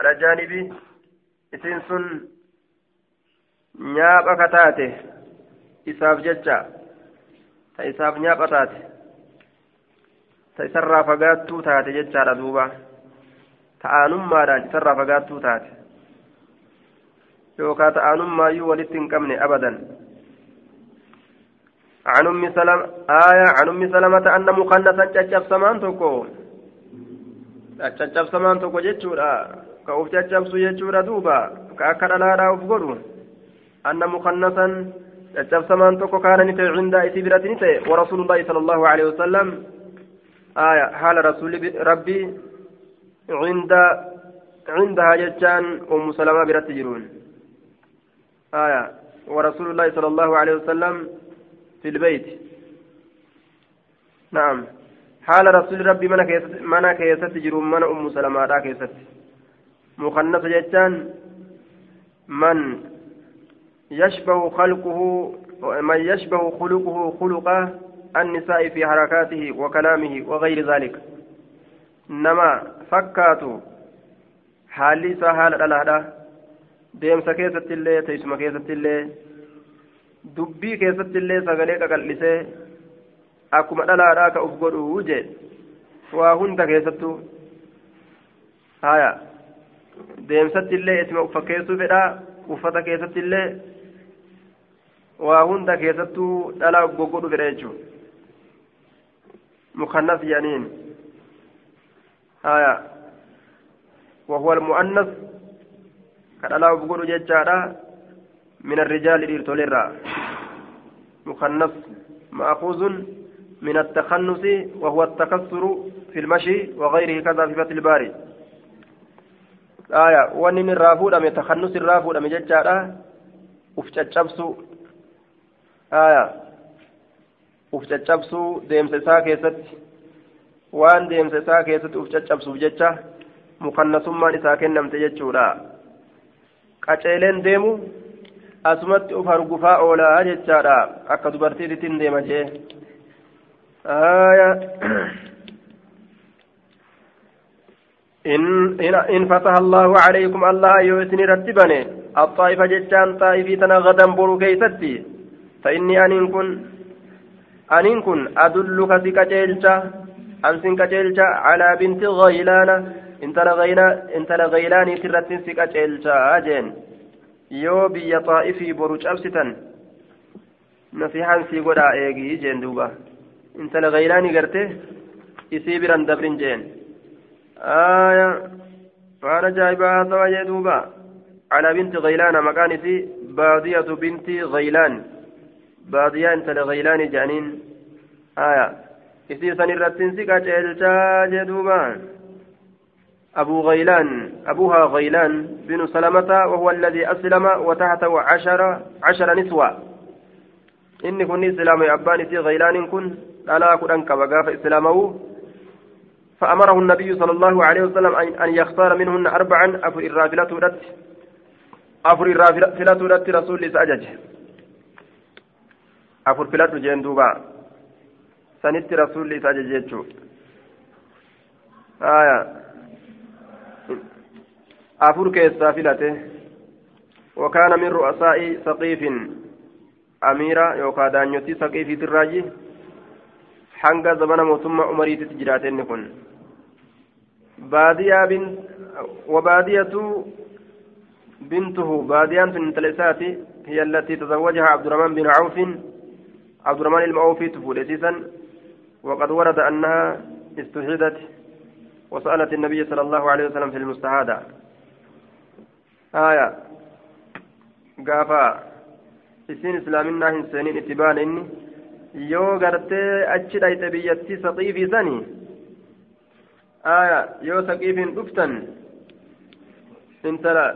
الأجانب إسين سن نياب أكتاته إساف جتشا. إساف نياب أتاته ta isarraa fagaattuu taate jechaadha duuba. Ta'aanummaadhaan isarraa fagaattuu taate. Yookaan ta'aanummaayyuu walitti hin qabne abadan. عن أم سلمة آية عن أم سلمة أن مخنثا تشجب سمان تكو تشجب سمان تكو جتشورا كأوف تشجب سو جتشورا دوبا كأكد لا لا أفقروا أن مخنثا تشجب سمان تكو كان نتي عند إتبرة نتي ورسول آية. حال رسول ربي عند عندها جتان أم سلمة برت جرون. آية. ورسول الله صلى الله عليه وسلم في البيت. نعم. حال رسول ربي من كيست من جرون من أم سلمة را كيست. مخنث جتان من يشبه خلقه من يشبه خلقه خلق النساء في حركاته وكلامه وغير ذلك نما فكاتو حالي deemsa keessatti illee teessuma keessatti illee dubbii keessatti illee sagalee qaqal'isee akkuma dhalaadhaa ka uf godhu jee waa hunda keessattuu haya deemsatti illee isima uffakkeessuu fedhaa uffata keessatti illee waa hunda keessattuu dhalaa uf godhu fedha jechuudha mukannas jedhaniin haya وهو المؤنث. كدلا بقول ججارا من الرجال إرتوليرا مخنث مأخوذ من التخنث وهو التكسر في المشي وغيره كذا في فتح الباري. آية. وأن الرافود أم تخنث الرافود أم ججارا ufcaccabsu aya uf caccabsuu deemsa isaa keessatti waan deemsa isaa keessatti uf caccabsuuf jecha mukannasummaan isaa kennamte jechuudha qaceeleen deemu asumatti uf argufaa oolaa jechaadha akka dubartiitittiin deema jee إن فتح الله عليكم الله يوسني رتبني الطائفة جتان طائفي تنغدا برو كيستي فإني أنين كن أنين كن أدلك سكتيلتا أنسن كتيلتا على بنت غيلانة intala gaylaanii tirrattin si qaceelchaa jeen yoo biyya xaa'ifii boru cabsitan nasihaan sii godhaa eegii jeen duuba intala gaylaanii garte isii biran dabrin jeen aya waan ajaa'ibaa haasawa jee duuba على بنت غيلان مكان في بادية بنت غيلان بادية انت لغيلان جانين آية إسي سنرتين سكا جيلتا جدوبان أبو غيلان أبوها غيلان بن سلمة وهو الذي أسلم وتحته عشر عشر نسوة إني كن إسلام أبان في غيلان كن ألا كن أنك وقاف إسلامه فأمره النبي صلى الله عليه وسلم أن يختار منهن أربعا أفر الرافلة أفر الرافلة رسول سأجج أفر فلات جندوبا سنت رسول سأجج آية afur keessaa filate. وكان من رؤساء سقيف أميرة يوكا دانيوتي سقيف تراجي حنقا زمن موتما عمري تجراتين كن بادية بنت وبادية بنته بادية بنت لساتي هي التي تزوجها عبد الرحمن بن عوف عبد الرحمن المعوفي تفول أسيسا وقد ورد أنها استشهدت وسألت النبي صلى الله عليه وسلم في المستعادة آية قافا hin seeniin itti baane inni yoo gartee achi dhayxe biyyattii saqiifii sani aya yoo saqiifiin dhuftan intala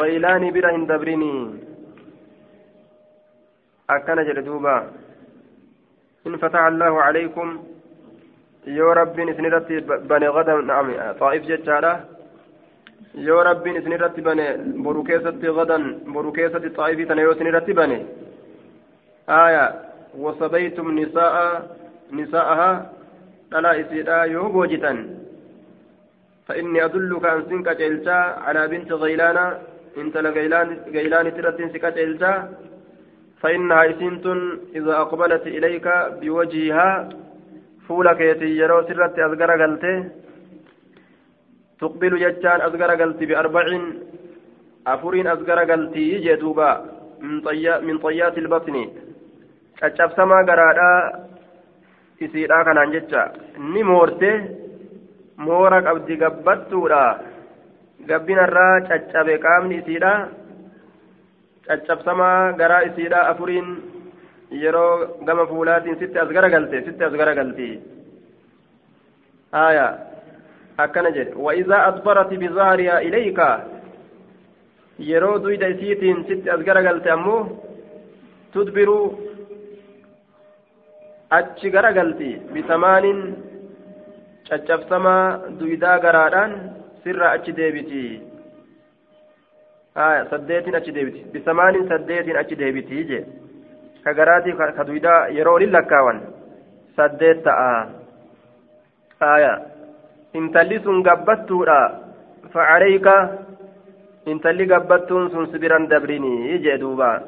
غيلاني بلا هندبريني أكن جل دوبا إن فتح الله عليكم يا رب إسنرت بني غدا نعم طائف boru keessatti gadan boru keessatti xaa'ifii tana yoo isin irratti bane aya wasabaytum nisaa'a nisaa'aha dhalaa isiidha yoo boojitan فإني أدلك أن سنك جلتا على بنت غيلان انت لغيلان غيلان ترت سنك جلتا فإنها إسنت إذا أقبلت إليك بوجهها فولك يتيرو سرت أذكر قلته تقبل جتان أصغر قلتي بأربع أفرين أصغر قلتي جدوبا من, طي... من طيات البطن caccabsamaa garaadhaa isiidhaa kanaan jecha ni moorte moora qabdi gabbattuudha gabbinarraa caccabe qaamni isiidha caccabsamaa garaa isiidha afuriin yeroo gama fuulaatiin sitti as garagalte sitti as garagalti haya akkana jedhe waidaa adbarati bizaharihaa ilayka yeroo duyda isiitiin sitti as garagalte ammoo tudbiruu achi garagalti bisamaanin caccabsamaa duydaa garaadhaan sirra achi deebiti saddeetiin achi deebiti. Bisamaanin saddeetiin achi deebiti je ka garaatii ka duydaa yeroo olin lakkaawan saddeet ta'a aya intalli sun gabbattuudha. Facaleyka intalli gabbattuun sun sibiran dabrinii jee duuba.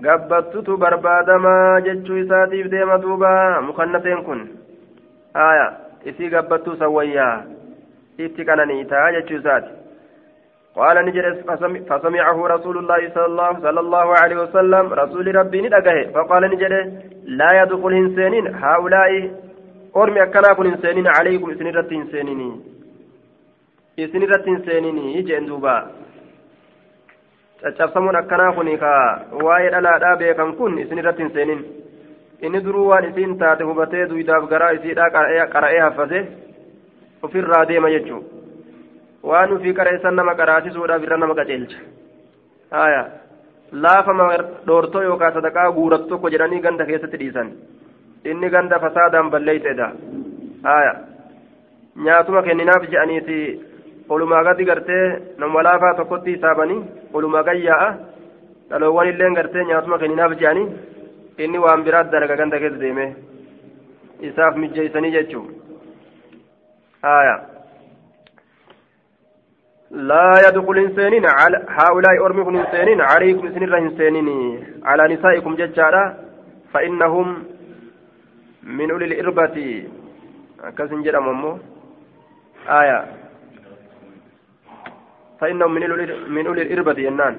Gabbattutu barbaadamaa jechuu isaatiif deema duuba mukannafeen kun. Aya isii gabbattuu sawwayyaa. Itti qananiitaa jechuu isaati قال نجد فسمعه رسول الله صلى الله, صلى الله عليه وسلم رسول ربي ندقه فقال نجد لا يدخل إنسانين هؤلاء irratti hin seenini jeen duuba caccabsamuun akkanaa kun ka waa'ee dhalaadhaa beekan kun isin irratti hin seenin inni duruu waan isiin taate hubatee duydaaf garaa isiidhaa qara'ee haffate ofirraa deema jechuu waan ufii qareessan nama qaraasisuudhaaf irra nama qaceelcha haya laafama dhoortoo yookaan sadaqaa guuratu tokko jedhanii ganda keessatti dhiisan inni ganda fasaadaan balleeysedha haya nyaatuma kenninaaf je'aniiti olumaa gadi gartee nama laafaa tokkotti hisaabanii olumaa gayyaa'a dhaloowwan illee gartee nyaatuma kenninaaf je'anii inni waan biraat dalaga ganda keessa deeme isaaf mijjeeysanii jechuu haya لا يدخل إنسانين على هؤلاء أرمكم إنسانين عليكم سنرة إنسانين على نسائكم ججارا فإنهم من أولي الإربة. كسن جرم أمو آية. فإنهم من أولي الإربة ينان.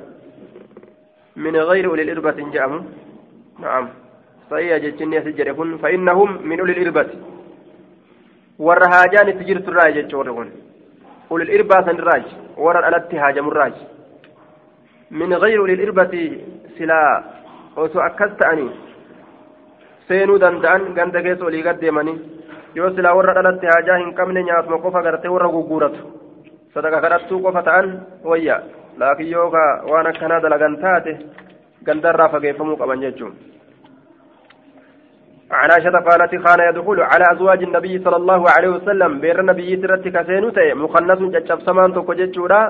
من غير أولي الإربة جاءهم. نعم. صحيح جتشني سجر يكون فإنهم من أولي الإربة. والرهاجان تجرت الراج جتشورهن أولي الإربة سنراج ورا الألت هاجم الراج من غير أولي الإربة سلا أكست أني seenuu danda'an ganda keessa olii gad deemanii yoo silaa warra dhalatti haajaa hin qabne nyaatuma qofa gartee warra gugguuratu sadaqa kadhattuu qofa ta'an wayya laakiin yoo waan akkanaa dalagan taate gandarraa fageeffamuu qaban jechuun. عن عائشة قالت كان يدخل على أزواج النبي صلى الله عليه وسلم بير النبي ترتي كسينو تي مخنث جتشب سمان توكو جتشورا.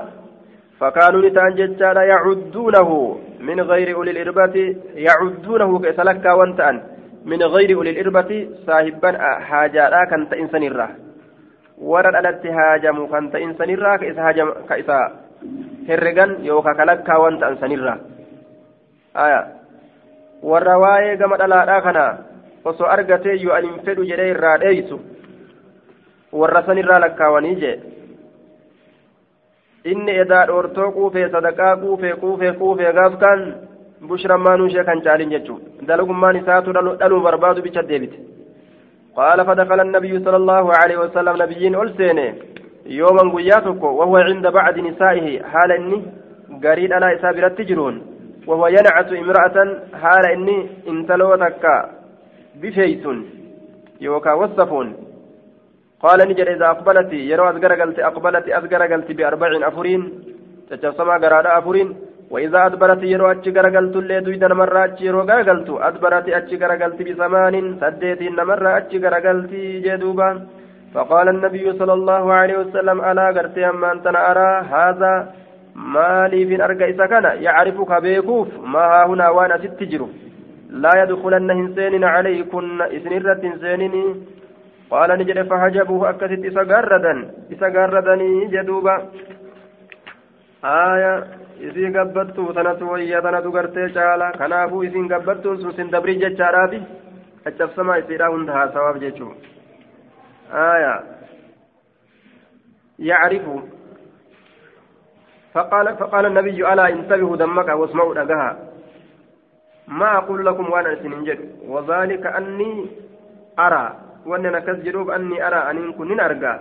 فكانوا نتان جتشارا يعدونه من غير أولي الإربة يعدونه كسلكا وانتان من غير أولي الإربة صاحبا حاجة كان تإنسان الراه ورد ألت هاجم كان تإنسان الراه كإسا هاجم كإسا هرقان يوكا كلكا وانت أنسان الراه آية. والرواية قمت ألا كنا osoo argatee yoo ani hin fedhu jedhee irraa dheeysu warra san irraa lakkaawanii jee inni edaa dhoortoo quufee sadaqaa quufee quufee quufee gaaf kan bushrammaanuu ishee kan caalin jechuudha dalagummaan isaatu dhaluu barbaadu bicha deebite قال فدخل النبي صلى الله عليه وسلم نبيين ألسينه يوما قياتك وهو عند بعض نسائه حال إني قريد أنا إسابرة تجرون وهو ينعت امرأة حال إني انتلوتك بفيس يوكا وصفون. قال نجر إذا أقبلت يرو أذكر قلت أقبلت أذكر قلت بأربع أفرين. تجسما قرار أفرين. وإذا أدبرت يرو أتش قلت اللي دويدا مرة أتش يرو قلت. أدبرت أتش قلت بثمان سديتين مرة أتش قلت جدوبا. فقال النبي صلى الله عليه وسلم ألا قرت أما أنت أرى هذا؟ مالي في أرقى إسا يعرفك بيكوف. ما هنا وأنا ست جرو. لا يدخلن هنسين عليكن إسنرة هنسينين قال نجد فحجبوه أكست إسقاردا إسقاردني جدوبا آية isii gabbattuu tanatu wayya tanatu gartee caala kanaafuu isiin gabbattuun sun sin dabrii jechaadhaafi caccabsamaa isiidhaa hunda haasawaaf jechuu aya yacrifu فقال فقال النبي ألا انتبهوا دمك واسمعوا دقها ما أقول لكم وأنا سننجد وذلك أني أرى وأننا كسجدوب أني أرى أن كن أرجع.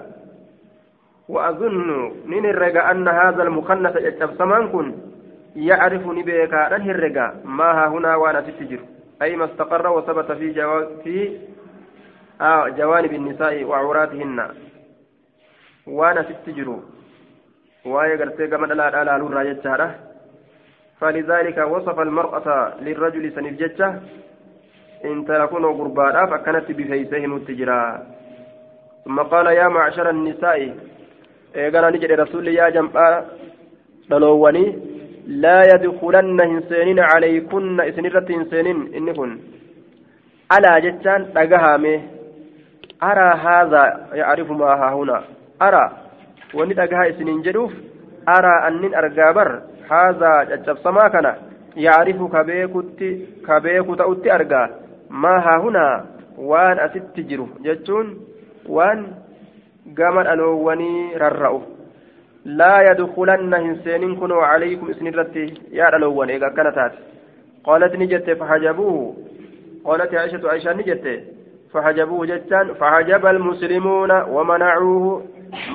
وأظن نين الرجاء أن هذا المخنث يتبسمان كن يعرف نبيك أنه الرجاء ما ها هنا وأنا تسجر أي ما استقر وثبت في جو... في آه جوانب النساء وعوراتهن. asitti jiru waa'ee gartee gama dhalaadhaa laaluurraa jechaadha فلذلك وصف المرأة للرجل سنف جتة. إن تكونوا قربانا فكانت بفيسهم التجرا ثم قال يا معشر النساء إيقنا نجد رسول يا جمعاء دلووني لا يدخلن هنسينين عليكن إسنرة هنسينين إنكن ألا جتان تقهامي أرى هذا يعرف ما ها هنا أرى وندقها إسنين جدوف. أرى أنين أرقابر. هذا جتبسما كان يعرف كبيكت كبيك تأتي أرقا ما ها هنا وان أست جرو جتون وان قامت ألووني ررأوا لا يدخلن هنسين كنوا عليكم اسن الرتي يا ألوون إذا كانت قالت نجت فحجبوه قالت عائشة عائشة نجت فحجبوه جتان فحجب المسلمون ومنعوه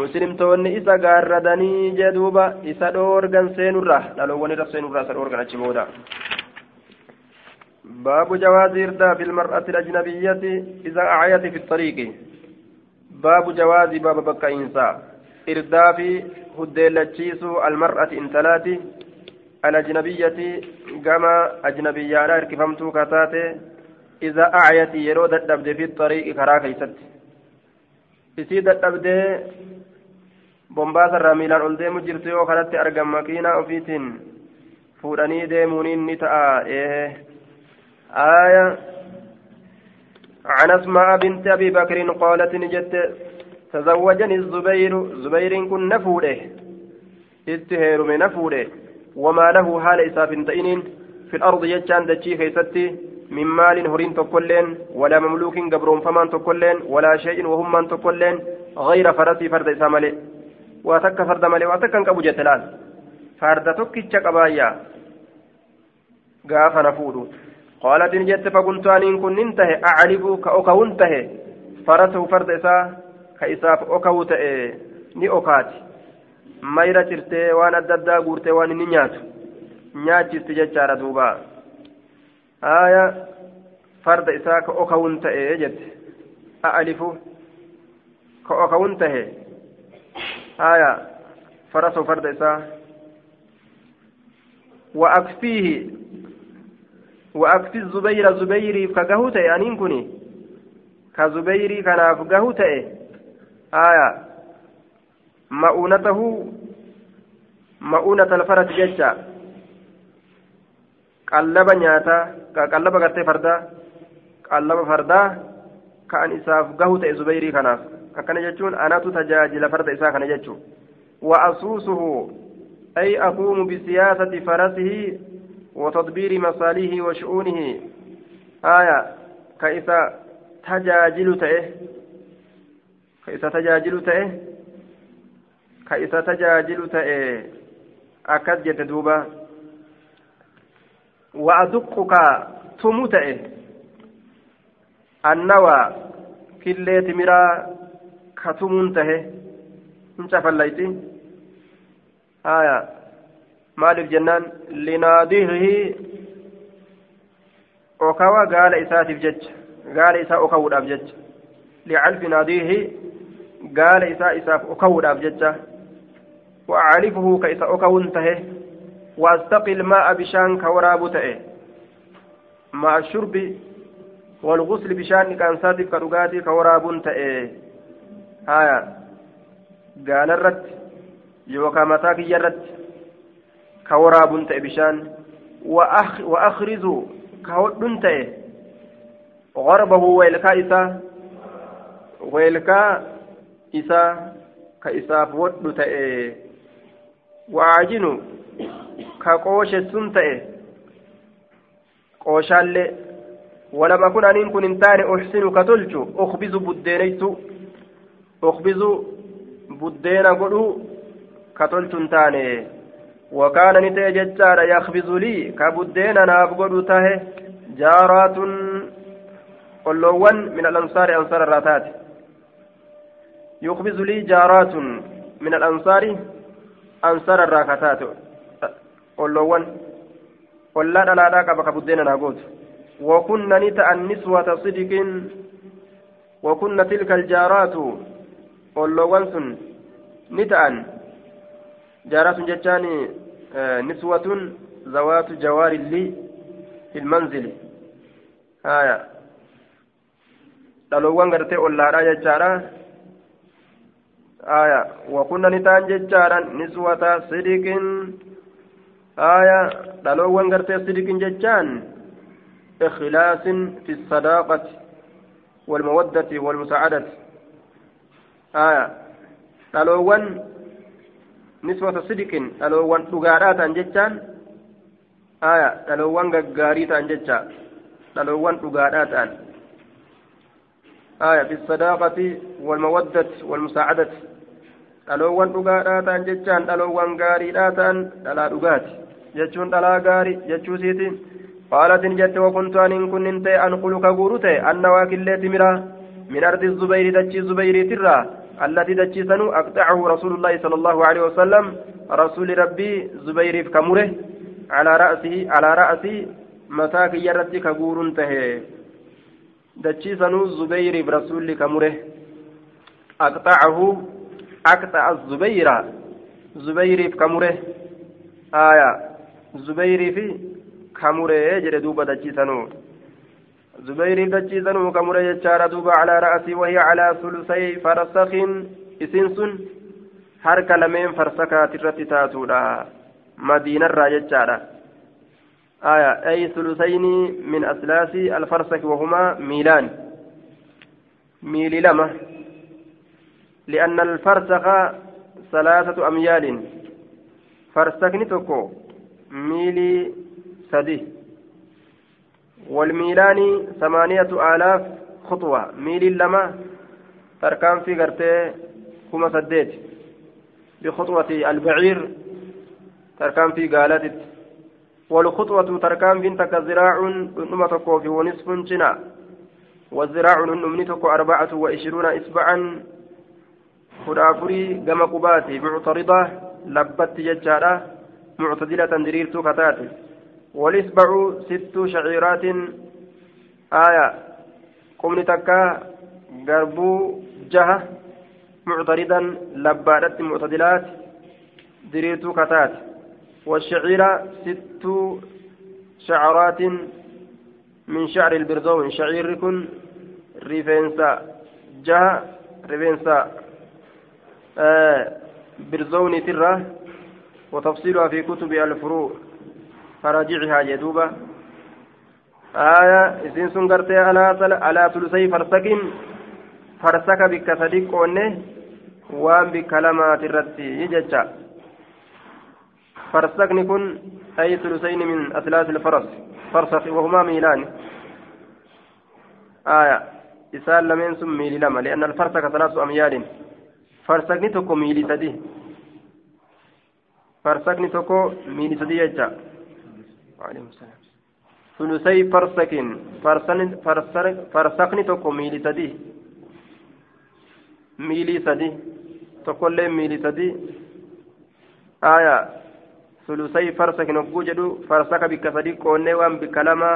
مسلم تون إسا قاردني جدوبا إسا دورغن سينورا ألوون إذا سينورا سنورغن أجبودا باب جواز إرداف المرأة الأجنبية إذا أعيت في الطريق باب جواز باب بكا إنسان irdaafi huddeellachiisuu almar'ati intalaati alajnabiyyati gama ajnabiyyaadha hirkifamtuu kataate iza acyati yeroo dadhabde fi xariiqi karaa keeysatti isii dadhabdee bombaasarraa miilaan ol deemu jirtu yoo kanatti argan makiinaa ofiitiin fuudhanii deemuuniin ni ta'a ee آية عن أسماء بنت أبي بكر قالت نجت تزوجني الزبير زبير كن نفوده اتهير من نفوده وما له حال إساف تئنين في الأرض يجان دجي خيستي من مال هرين تكلين ولا مملوك قبرون فمان تكلين ولا شيء وهم من تكلين غير فرسي فرد إسامالي وأتك فرد مالي وأتك كبو جتلال. فرد تكتش قبايا. قاف نفودو. قالت إن جت فقلت أن كن انتهي أعرف كأكونته فرسه فرد ka isaaf okawu ta'e ni okaati mayra cirtee waan adda addaa guurtee waan inni nyaatu duuba isaa ka okawun ta'e jette a'alifu ka okawun tahe haaya farasoo farda isaa وأكفيه. وأكفي الزبير زبيري كجهوت أنين كني كزبيري كان أفجهوت آية مؤونته مؤونة الفرس ججا قلب نياتا قلب غرتي فردا قلب فردا كأن إساف قهوت زبيري كناف كان جتون أنا تتجاجل فرد إساف كان جتون وأسوسه أي أقوم بسياسة فرسه وتدبير مصالحه وشؤونه آية كإسا تجاجل تأه ka isa tajaajilu ta'e ka isa tajaajilu ta'e akkas jette duuba wa'aduqqu ka tumu ta'e annawa killee timiraa ka tumuun tahe hin cafallayti haya maaliif jennaan linaadihihi okawa gaala isaatiif jecha gaala isaa okawuudhaaf jecha licalfi naadiihi gaala isaa isaaf okawuudhaaf jecha وأعرفه كيس أكون تهه وأستقي الماء بشان كوراب تهه مع الشرب والغسل بشان كان صادق كرغاتي كوراب تهه هايا. قال الرت يوكا متاك يرت. كوراب تهه بشان. وأخ وأخرز كهود تهه غربه ويلكا إسا. ويلكا isaa ka isaaf wodhu ta'e ka qooshessun ta'e qooshaallee walama kun aniin kun hin taane uxsinu ka tolchu ukbizu buddeenaytu ukbizu buddeena godhu ka tolchu hin taane wakaana ni ta'e jechaadha yakbizu lii ka buddeena naaf godhu tahe jaaraatun olloowwan min alansaari ansara irraa taate يخبز لي جارات من الأنصار أنصار الراكتات قلوان ولا لا لا كبك بدينا نقول وكنا نتأ النسوة صدق وكنا تلك الجارات قلوان سن نتأن جارات جتان نسوة ذوات جوار لي في المنزل آية dhaloowwan gartee ollaadhaa jechaadha. Aya wakunna ni ta'an jechaadha niswata sidiqin aya dhaloowwan gartee sidiqin jechaan ikhlaasin fi sadaaqati والمودة والمساعدة آية dhaloowwan dhugaadhaa ta'an jechaan aya dhaloowwan gaggaarii ta'an jecha dhaloowwan dhugaadhaa ta'an آية في الصداقة والمودة والمساعدة dhaloowwan dhugaadhaa ta'an jechaan dhaloowwan gaariidhaa ta'an dhalaa dhugaati jechuun dhalaa gaarii jechuu siitiin qaalatin jette wakuntu aniin kunnin ta'e anqulu ka guuru ta'e anna waakillee timiraa min ardi zubayri dachii zubayriitirraa التي دجسنوا أقطعه رسول الله صلى الله عليه وسلم رسول ربي زبير كمره على رأسه على رأسي متاك يرتي كغور تهي دجسنوا زبير برسول كمره أقطعه أقطع الزبير زبير كمره آية زبير في كمره جري دوبا دجسنوا زبير دجيزنه كمرة يجار دوبا على رأسي وهي على ثلثي فرسخ إسنسن harka lameen farsakaati irratti taatuudha madiinarraa jechaadha aya ay sulusayni min aslaasi alfarsaki wahumaa miilaan miili lama lianna alfarsaka salaasatu amyaalin farsakni tokko miilii sadi والميلان ثمانية آلاف خطوة. ميل لما تركان في قرتي كما سديت. بخطوة البعير تركان في قالت والخطوة تركان بنتك ذراع نما تكو في ونصف جنا. والذراع نمني تكو أربعة وعشرون إسبعا خرافري قم قباتي معترضة. لبت ججارة معتدلة دريرتو كتاتي والإسبع ست شعيرات. آية. قمن تكا قربو جهة. معترضا لبادت معتدلات. دريت كتات والشعيرة ست شعرات. من شعر البرزون شعير كن ريفينسا جهة. ريفينسا آه برزون ترة وتفصيلها في كتب الفروع. فراجعها جدوبة آية إذن سنقرتي على على ثلثي فرسك فرسك بك صديق وان بك لما ترتي. يججا. فرسكني كن أي ثلثين من أثلاث الفرس. فرسخ وهما ميلان. آية. إسال لمن سم ميلي لما لأن الفرسك ثلاث أميال. فرسكني تكو ميلي فرسكني تكو ميلي سدي يجا وعليكم السلام ثلثي فرسك فرسن فرسخني توكو ميلي سدي ميلي سدي تقول لي ميلي سدي آية ثلثي فرسك نقول جدو فرسك بك سدي كوني وان بك لما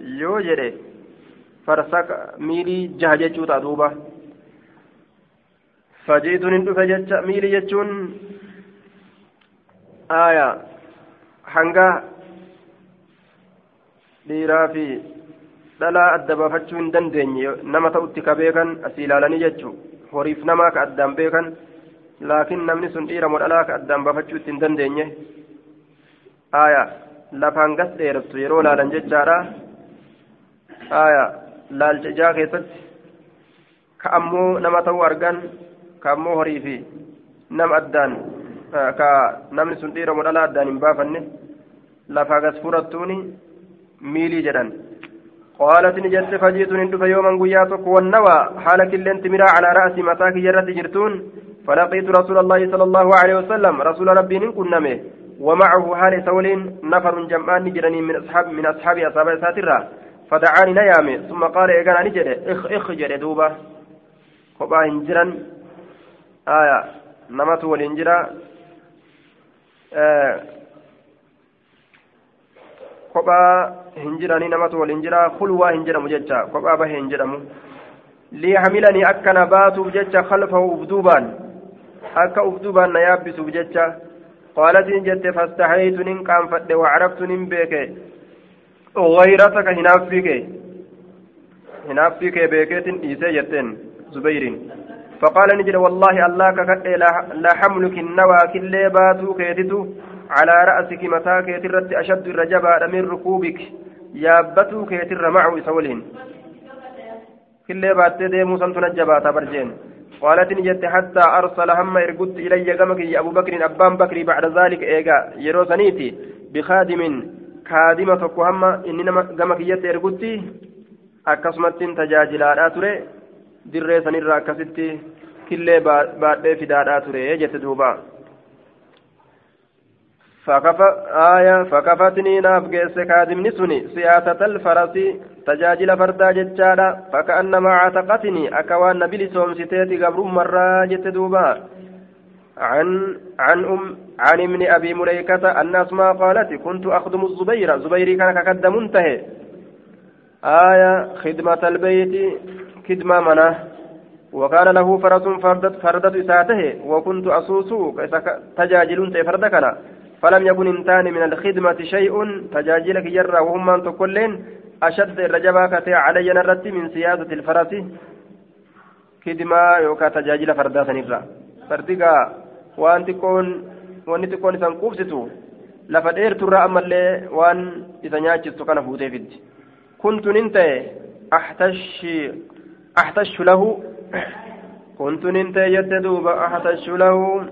يوجري فرسك ميلي جهجة دوبا فجئت ندف ميلي جتون aya hanga dhiiraa fi dhalaa adda baafachuu hin dandeenye nama ta'utti ka beekan asii ilaalanii jechuu horiif namaa ka addaan beekan laakiin namni sun dhiira modhalaa ka addaan baafachuu itti hin dandeenye? Aya lafaan gas dheeratu yeroo laalan jechaadha. Aya laalcha ijaa keessatti ka ammoo nama ta'uu argan ka ammoo horii fi nama addaan ka namni sun dhiira moo dhalaa addaan hin baafanne lafaa gas furattuuni. miilii jedhan. قالت نجت فجئت ندف يوما قياتك والنوى حالك اللي انت مرا على رأس متاك جرت جرتون فلقيت رسول الله صلى الله عليه وسلم رسول ربي كنمه ومعه حال سولين نفر جمعان نجرني من أصحاب من أصحاب أصحاب ساترة فدعاني نيامي ثم قال إيقانا نجد إخ إخ جد دوبة خبا هنجرا آية نمت والهنجرا آه kophaa hin jiranii namatu waliin jira kulwaa hin jedhamu jecha kophaa bahee hin jedhamu liyahamilanii akkana baatuuf jecha khalfahu ufduubaan akka ufdubaan na yaabbisuuf jecha قالت إن جت فاستحييت إن كان فد وعرفت إن بك غيرتك هناك فيك هناك فيك فقال نجد والله الله ككد لا حملك النوى كل باتو كيتتو على رأسك متى كيترت أشد الرجبة من ركوبك. يابتو كيتر معه سولهن. كل باتي ديمو سنتنا جباتا برجين قالت نجت حتى أرسل هم إرقدت إلي قمك أبو بكر أبان بكر بعد ذلك. إيقا يرو سنيتي بخادم كادمة تقوهم إننا قمك يت أكسمت تجاجلا تري dirree sanirraa akkasitti killee baadhee fidaadhaa ture jette duuba فكفتني ناف جيس كادمني سني سياسة الفرس تجاجل فردا جتشادا فكأنما عتقتني أكوان نبيل سوم ستيتي قبر مرة جت دوبا عن عن أم عن ابن أبي مليكة أن أسماء قالت كنت أخدم الزبير زبيري كان كقد منتهي آية خدمة البيت خدمة منة. وكان له فرس فردت فردت إساته وكنت أسوس تجاجل فردكنا فلم يكن انتان من الخدمة شيء تجاجلك يرى وهم أن تكلين أشد الرجبا كتي علي نرت من سيادة الفرس. خدمة يوكا تجاجل فردا سنرى فردقا وأن تكون وأن تكون إسان قبستو lafa dheerturraa ammallee waan isa nyaachistu kana fuutee fiddi kuntu nin ta'e ahtashu lahu كنت ننتهي يد دوبا أحتش له.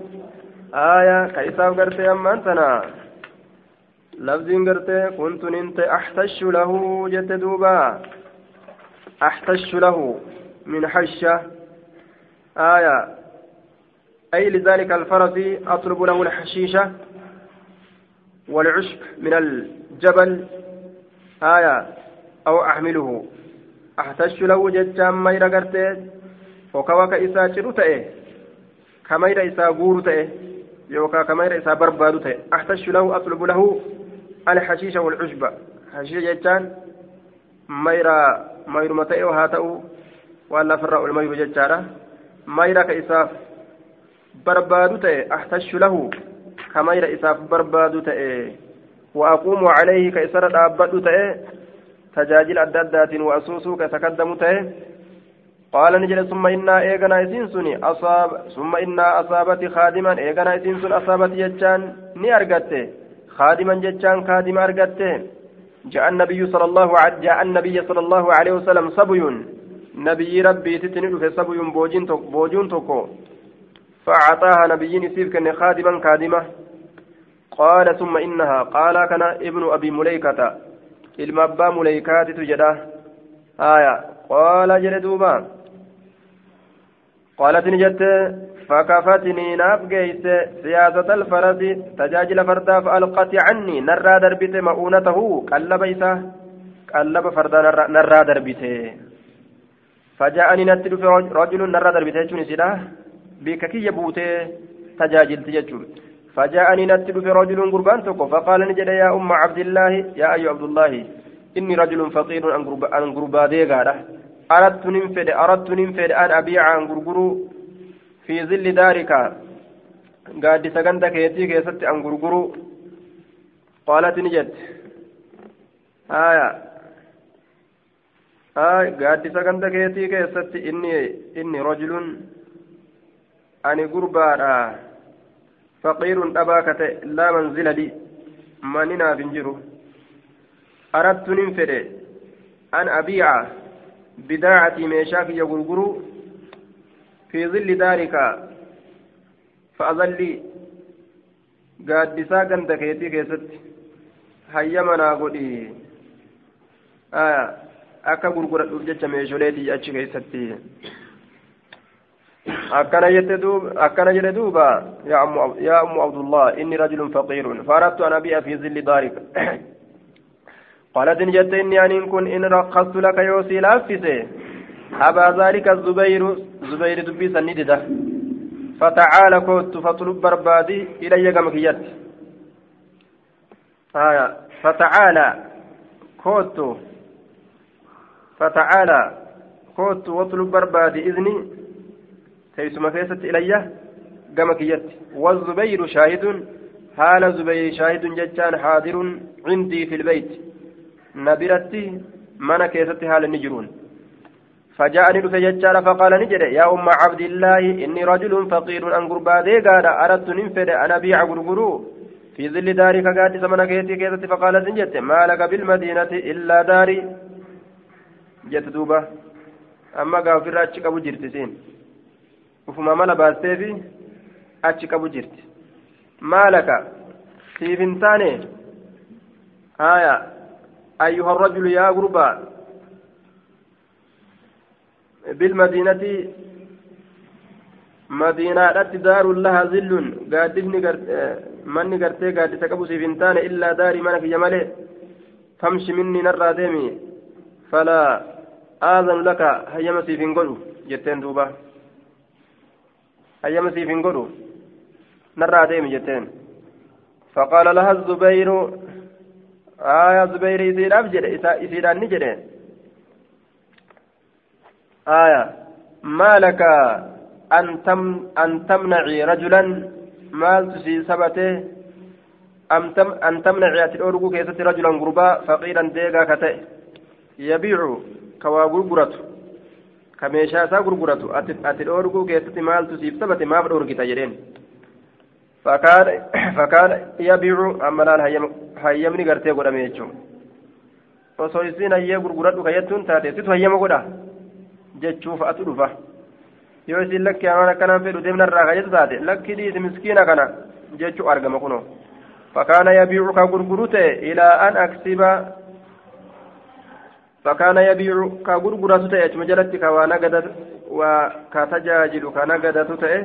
آية كيساف قرتي أما أنتنا؟ لفظين قرتي كنت ننتهي أحتش له يد دوبا أحتش له. من حشة. آية أي لذلك الفرس أطلب له الحشيشة والعشب من الجبل. آية أو أحمله أحتش له isaa guuru ta'e yookaan kamayra isaa barbaadu ta'e ahtashu lahu atlubu lahu alhashiisha walcushba hashiisha jechaan mayra mayruma ta'e haa ta'u waan lafarraa ol mayru jechaadha mayra ka isaaf barbaadu ta'e ahtashu lahu kamayra isaaf barbaadu ta'e وأقوم عليه كإسر تأه تجاجل أدادات وأسوسو كتقدم تأه قال نجد ثم إنا إيغنا إسين سني أصاب ثم إنا أصابت خادما إيغنا إسين سن أصابت جتان ني أرغت خادما جتان خادم أرغت جاء النبي صلى الله عليه جاء النبي صلى الله عليه وسلم صبي نبي ربي تتني في صبي بوجين توك بوجون توكو فأعطاها نبي نسيب كن خادما خادمة قال ثم إنها قال كان ابن أبي مليكة المبا مليكات تجده آية قال جلدوبا قالت نجت فكفتني ناف جيس سياسة الفرس تجاجل فردا فألقت عني نرى دربت مؤونته قلب إسا قلب فردا نرى دربته فجاءني نتل في رجل نرى دربته جون سلا بككي يبوته تجاجل تججل فجاءني نتل في رجل قربان تكو فقال نجد يا أم عبد الله يا أيها عبد الله إني رجل فقير أن قربا ديغاده أردت ننفد أردت ننفد أن أبيع عن غرغرو في ظل دارك قاد سكنت كيتي كيست عن غرغرو قالت نجد. آية. آية. قاد سكنت كيتي كيست إني إني رجل أني غربا فقير أباكة لا منزل لي مننا بنجرو أردت ننفد أن أبيع بداعتي ميشاك يغرغرو في ظل ذلك فأظلي gaaddisaa ganda keetii keessatti hayyamanaa godhi akka gurguradhuuf jecha meesholeetii achi keessatti akkana jette duuba akkana jedhe duuba yaa ummu abdullah inni rajulun faqiirun faarattu an abi'a fi zilli daarika قالت إن جت إني أن كن إن رخصت لك يوسي لافسه أبا ذلك الزبير زبير دبي سندده فتعال كوت فاطلب بربادي إلي كمكيت آية فتعالى كوت. فتعالى كوت واطلب بربادي إذني. تيسما كيست إلي كما كيت والزبير شاهد حال زبير شاهد جتان حاضر عندي في البيت. نبرتي من كيست حال النجرون. فجاءني دفع جتان فقال نجري يا أم عبد الله إني رجل فقير أن قربا قال أردت ننفد أنا بيع غرغرو. في ظل دارك قاد سمنا كيتي كيتي فقال سنجت ما لك بالمدينة إلا داري. جت دوبا أما قال في أبو ufuma mala baasteefi achi qabu jirti. Maalaka siif hin taane? Haya ayyuha rajulu yaa gurbaa bilmadiinati madiinaadhatti daarun laha zillun gaaddifni eh, manni gartee gaaddisa qabu siif hin taane illaa daarii mana kiyya malee? Famshi minni narraa deemi. Falaa aazanu laka hayyama siif hin godhu jetteen duubaa siif hin godhu narraa deemi jetteen فقال لها الزبير آية زبير أبجد يسير أني جده آية ما لك أن تم أن تمنعي رجلا sabate an tamnaci ati dhoorguu keessatti rajulan gurbaa faqiiran deegaa ka ta'e yabiicu ka waa gurguratu ka meeshaa isaa gurguratu ati dhoorguu keessatti maaltu siif sabate maaf dhoorgita jedheen fakkaana yabiicu ammalaan hayyamni gartee godhame jechuun osoo isiin hayyee gurguradhu kayyattuun taate situ hayyama godha jechuuf atu dhufa yoo isin lakki amaan akkanaan fedhu deemnarraa kajetu taate lakki dhiisi miskiina kana jechuu argama kuno fakkaana yabiicu ka gurguru ta'e ilaa an aksiba ka gurguratu ta'e achuma jalatti ka waa nagadatu waa ka tajaajilu ka nagadatu ta'e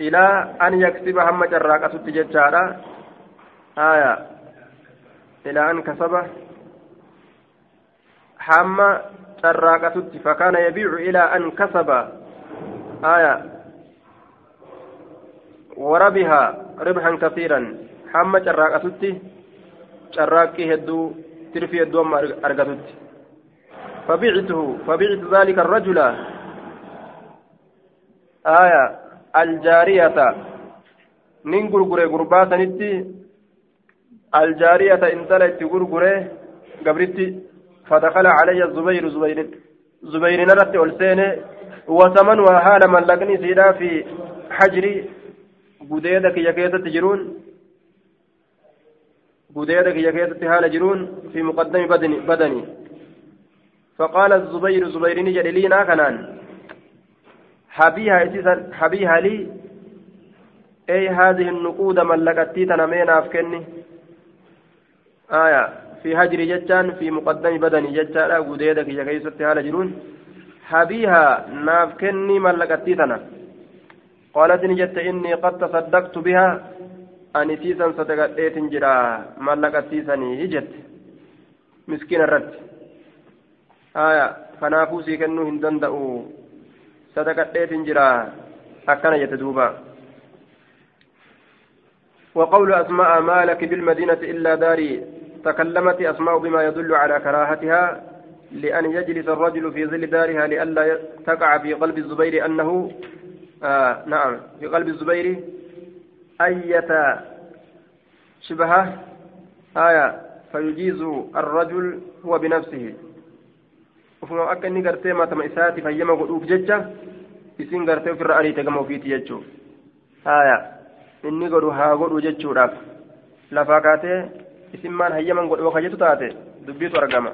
ilaa an yaksiba hamma carraaqatutti jechaadha haya ilaa an kasaba hamma carraaqatutti fakaana yabiicu ilaa an kasaba aya warabiha ribhan kasiiran hamma carraaqatutti carraaqqii hedduu hedduu amma argatutti فبعته فبعت ذلك الرجل. آية الجارية. ننقل قرى قربات نتي. الجارية انتلت قرى قبرتي. فدخل علي الزبير زبير زبير نرت ألسين وثمنها حال من لقني سيدا في حجري. قديدك يكيدة تجرون قديدك يكيدة حال جرون في مقدم بدني, بدني. فقال الزبير زبير نجد لي كنان حبيها حبيها لي. أي هذه النقود من لقتي تنمين أفكني. آية. في هجر جتان في مقدم بدني جتان قديدك يا كيست هالا جرون حبيها ناف كني ملكتي تنا. قالت إني قد تصدقت بها. أني تيسا صدقت جرا ملكتي سني هجت مسكين الرد آية فنافوسي كنو هندندأو صدقت جرا أكنا يتدوبا وقول أسماء ما لك بالمدينة إلا داري تكلمت أسماء بما يدل على كراهتها لأن يجلس الرجل في ظل دارها لئلا تقع في قلب الزبير أنه آه نعم في قلب الزبير أية شبهة آية فيجيز الرجل هو بنفسه. وفما أكا إني قرتي ما تم إساتي فيما قلوب ججة إسين قرتي في الرأي تقمو فيتي ججو. آية إني قلو ها قلو ججو راف لفاكاتي isin maan hayyaman godhe oka jettu taate dubbiitu argama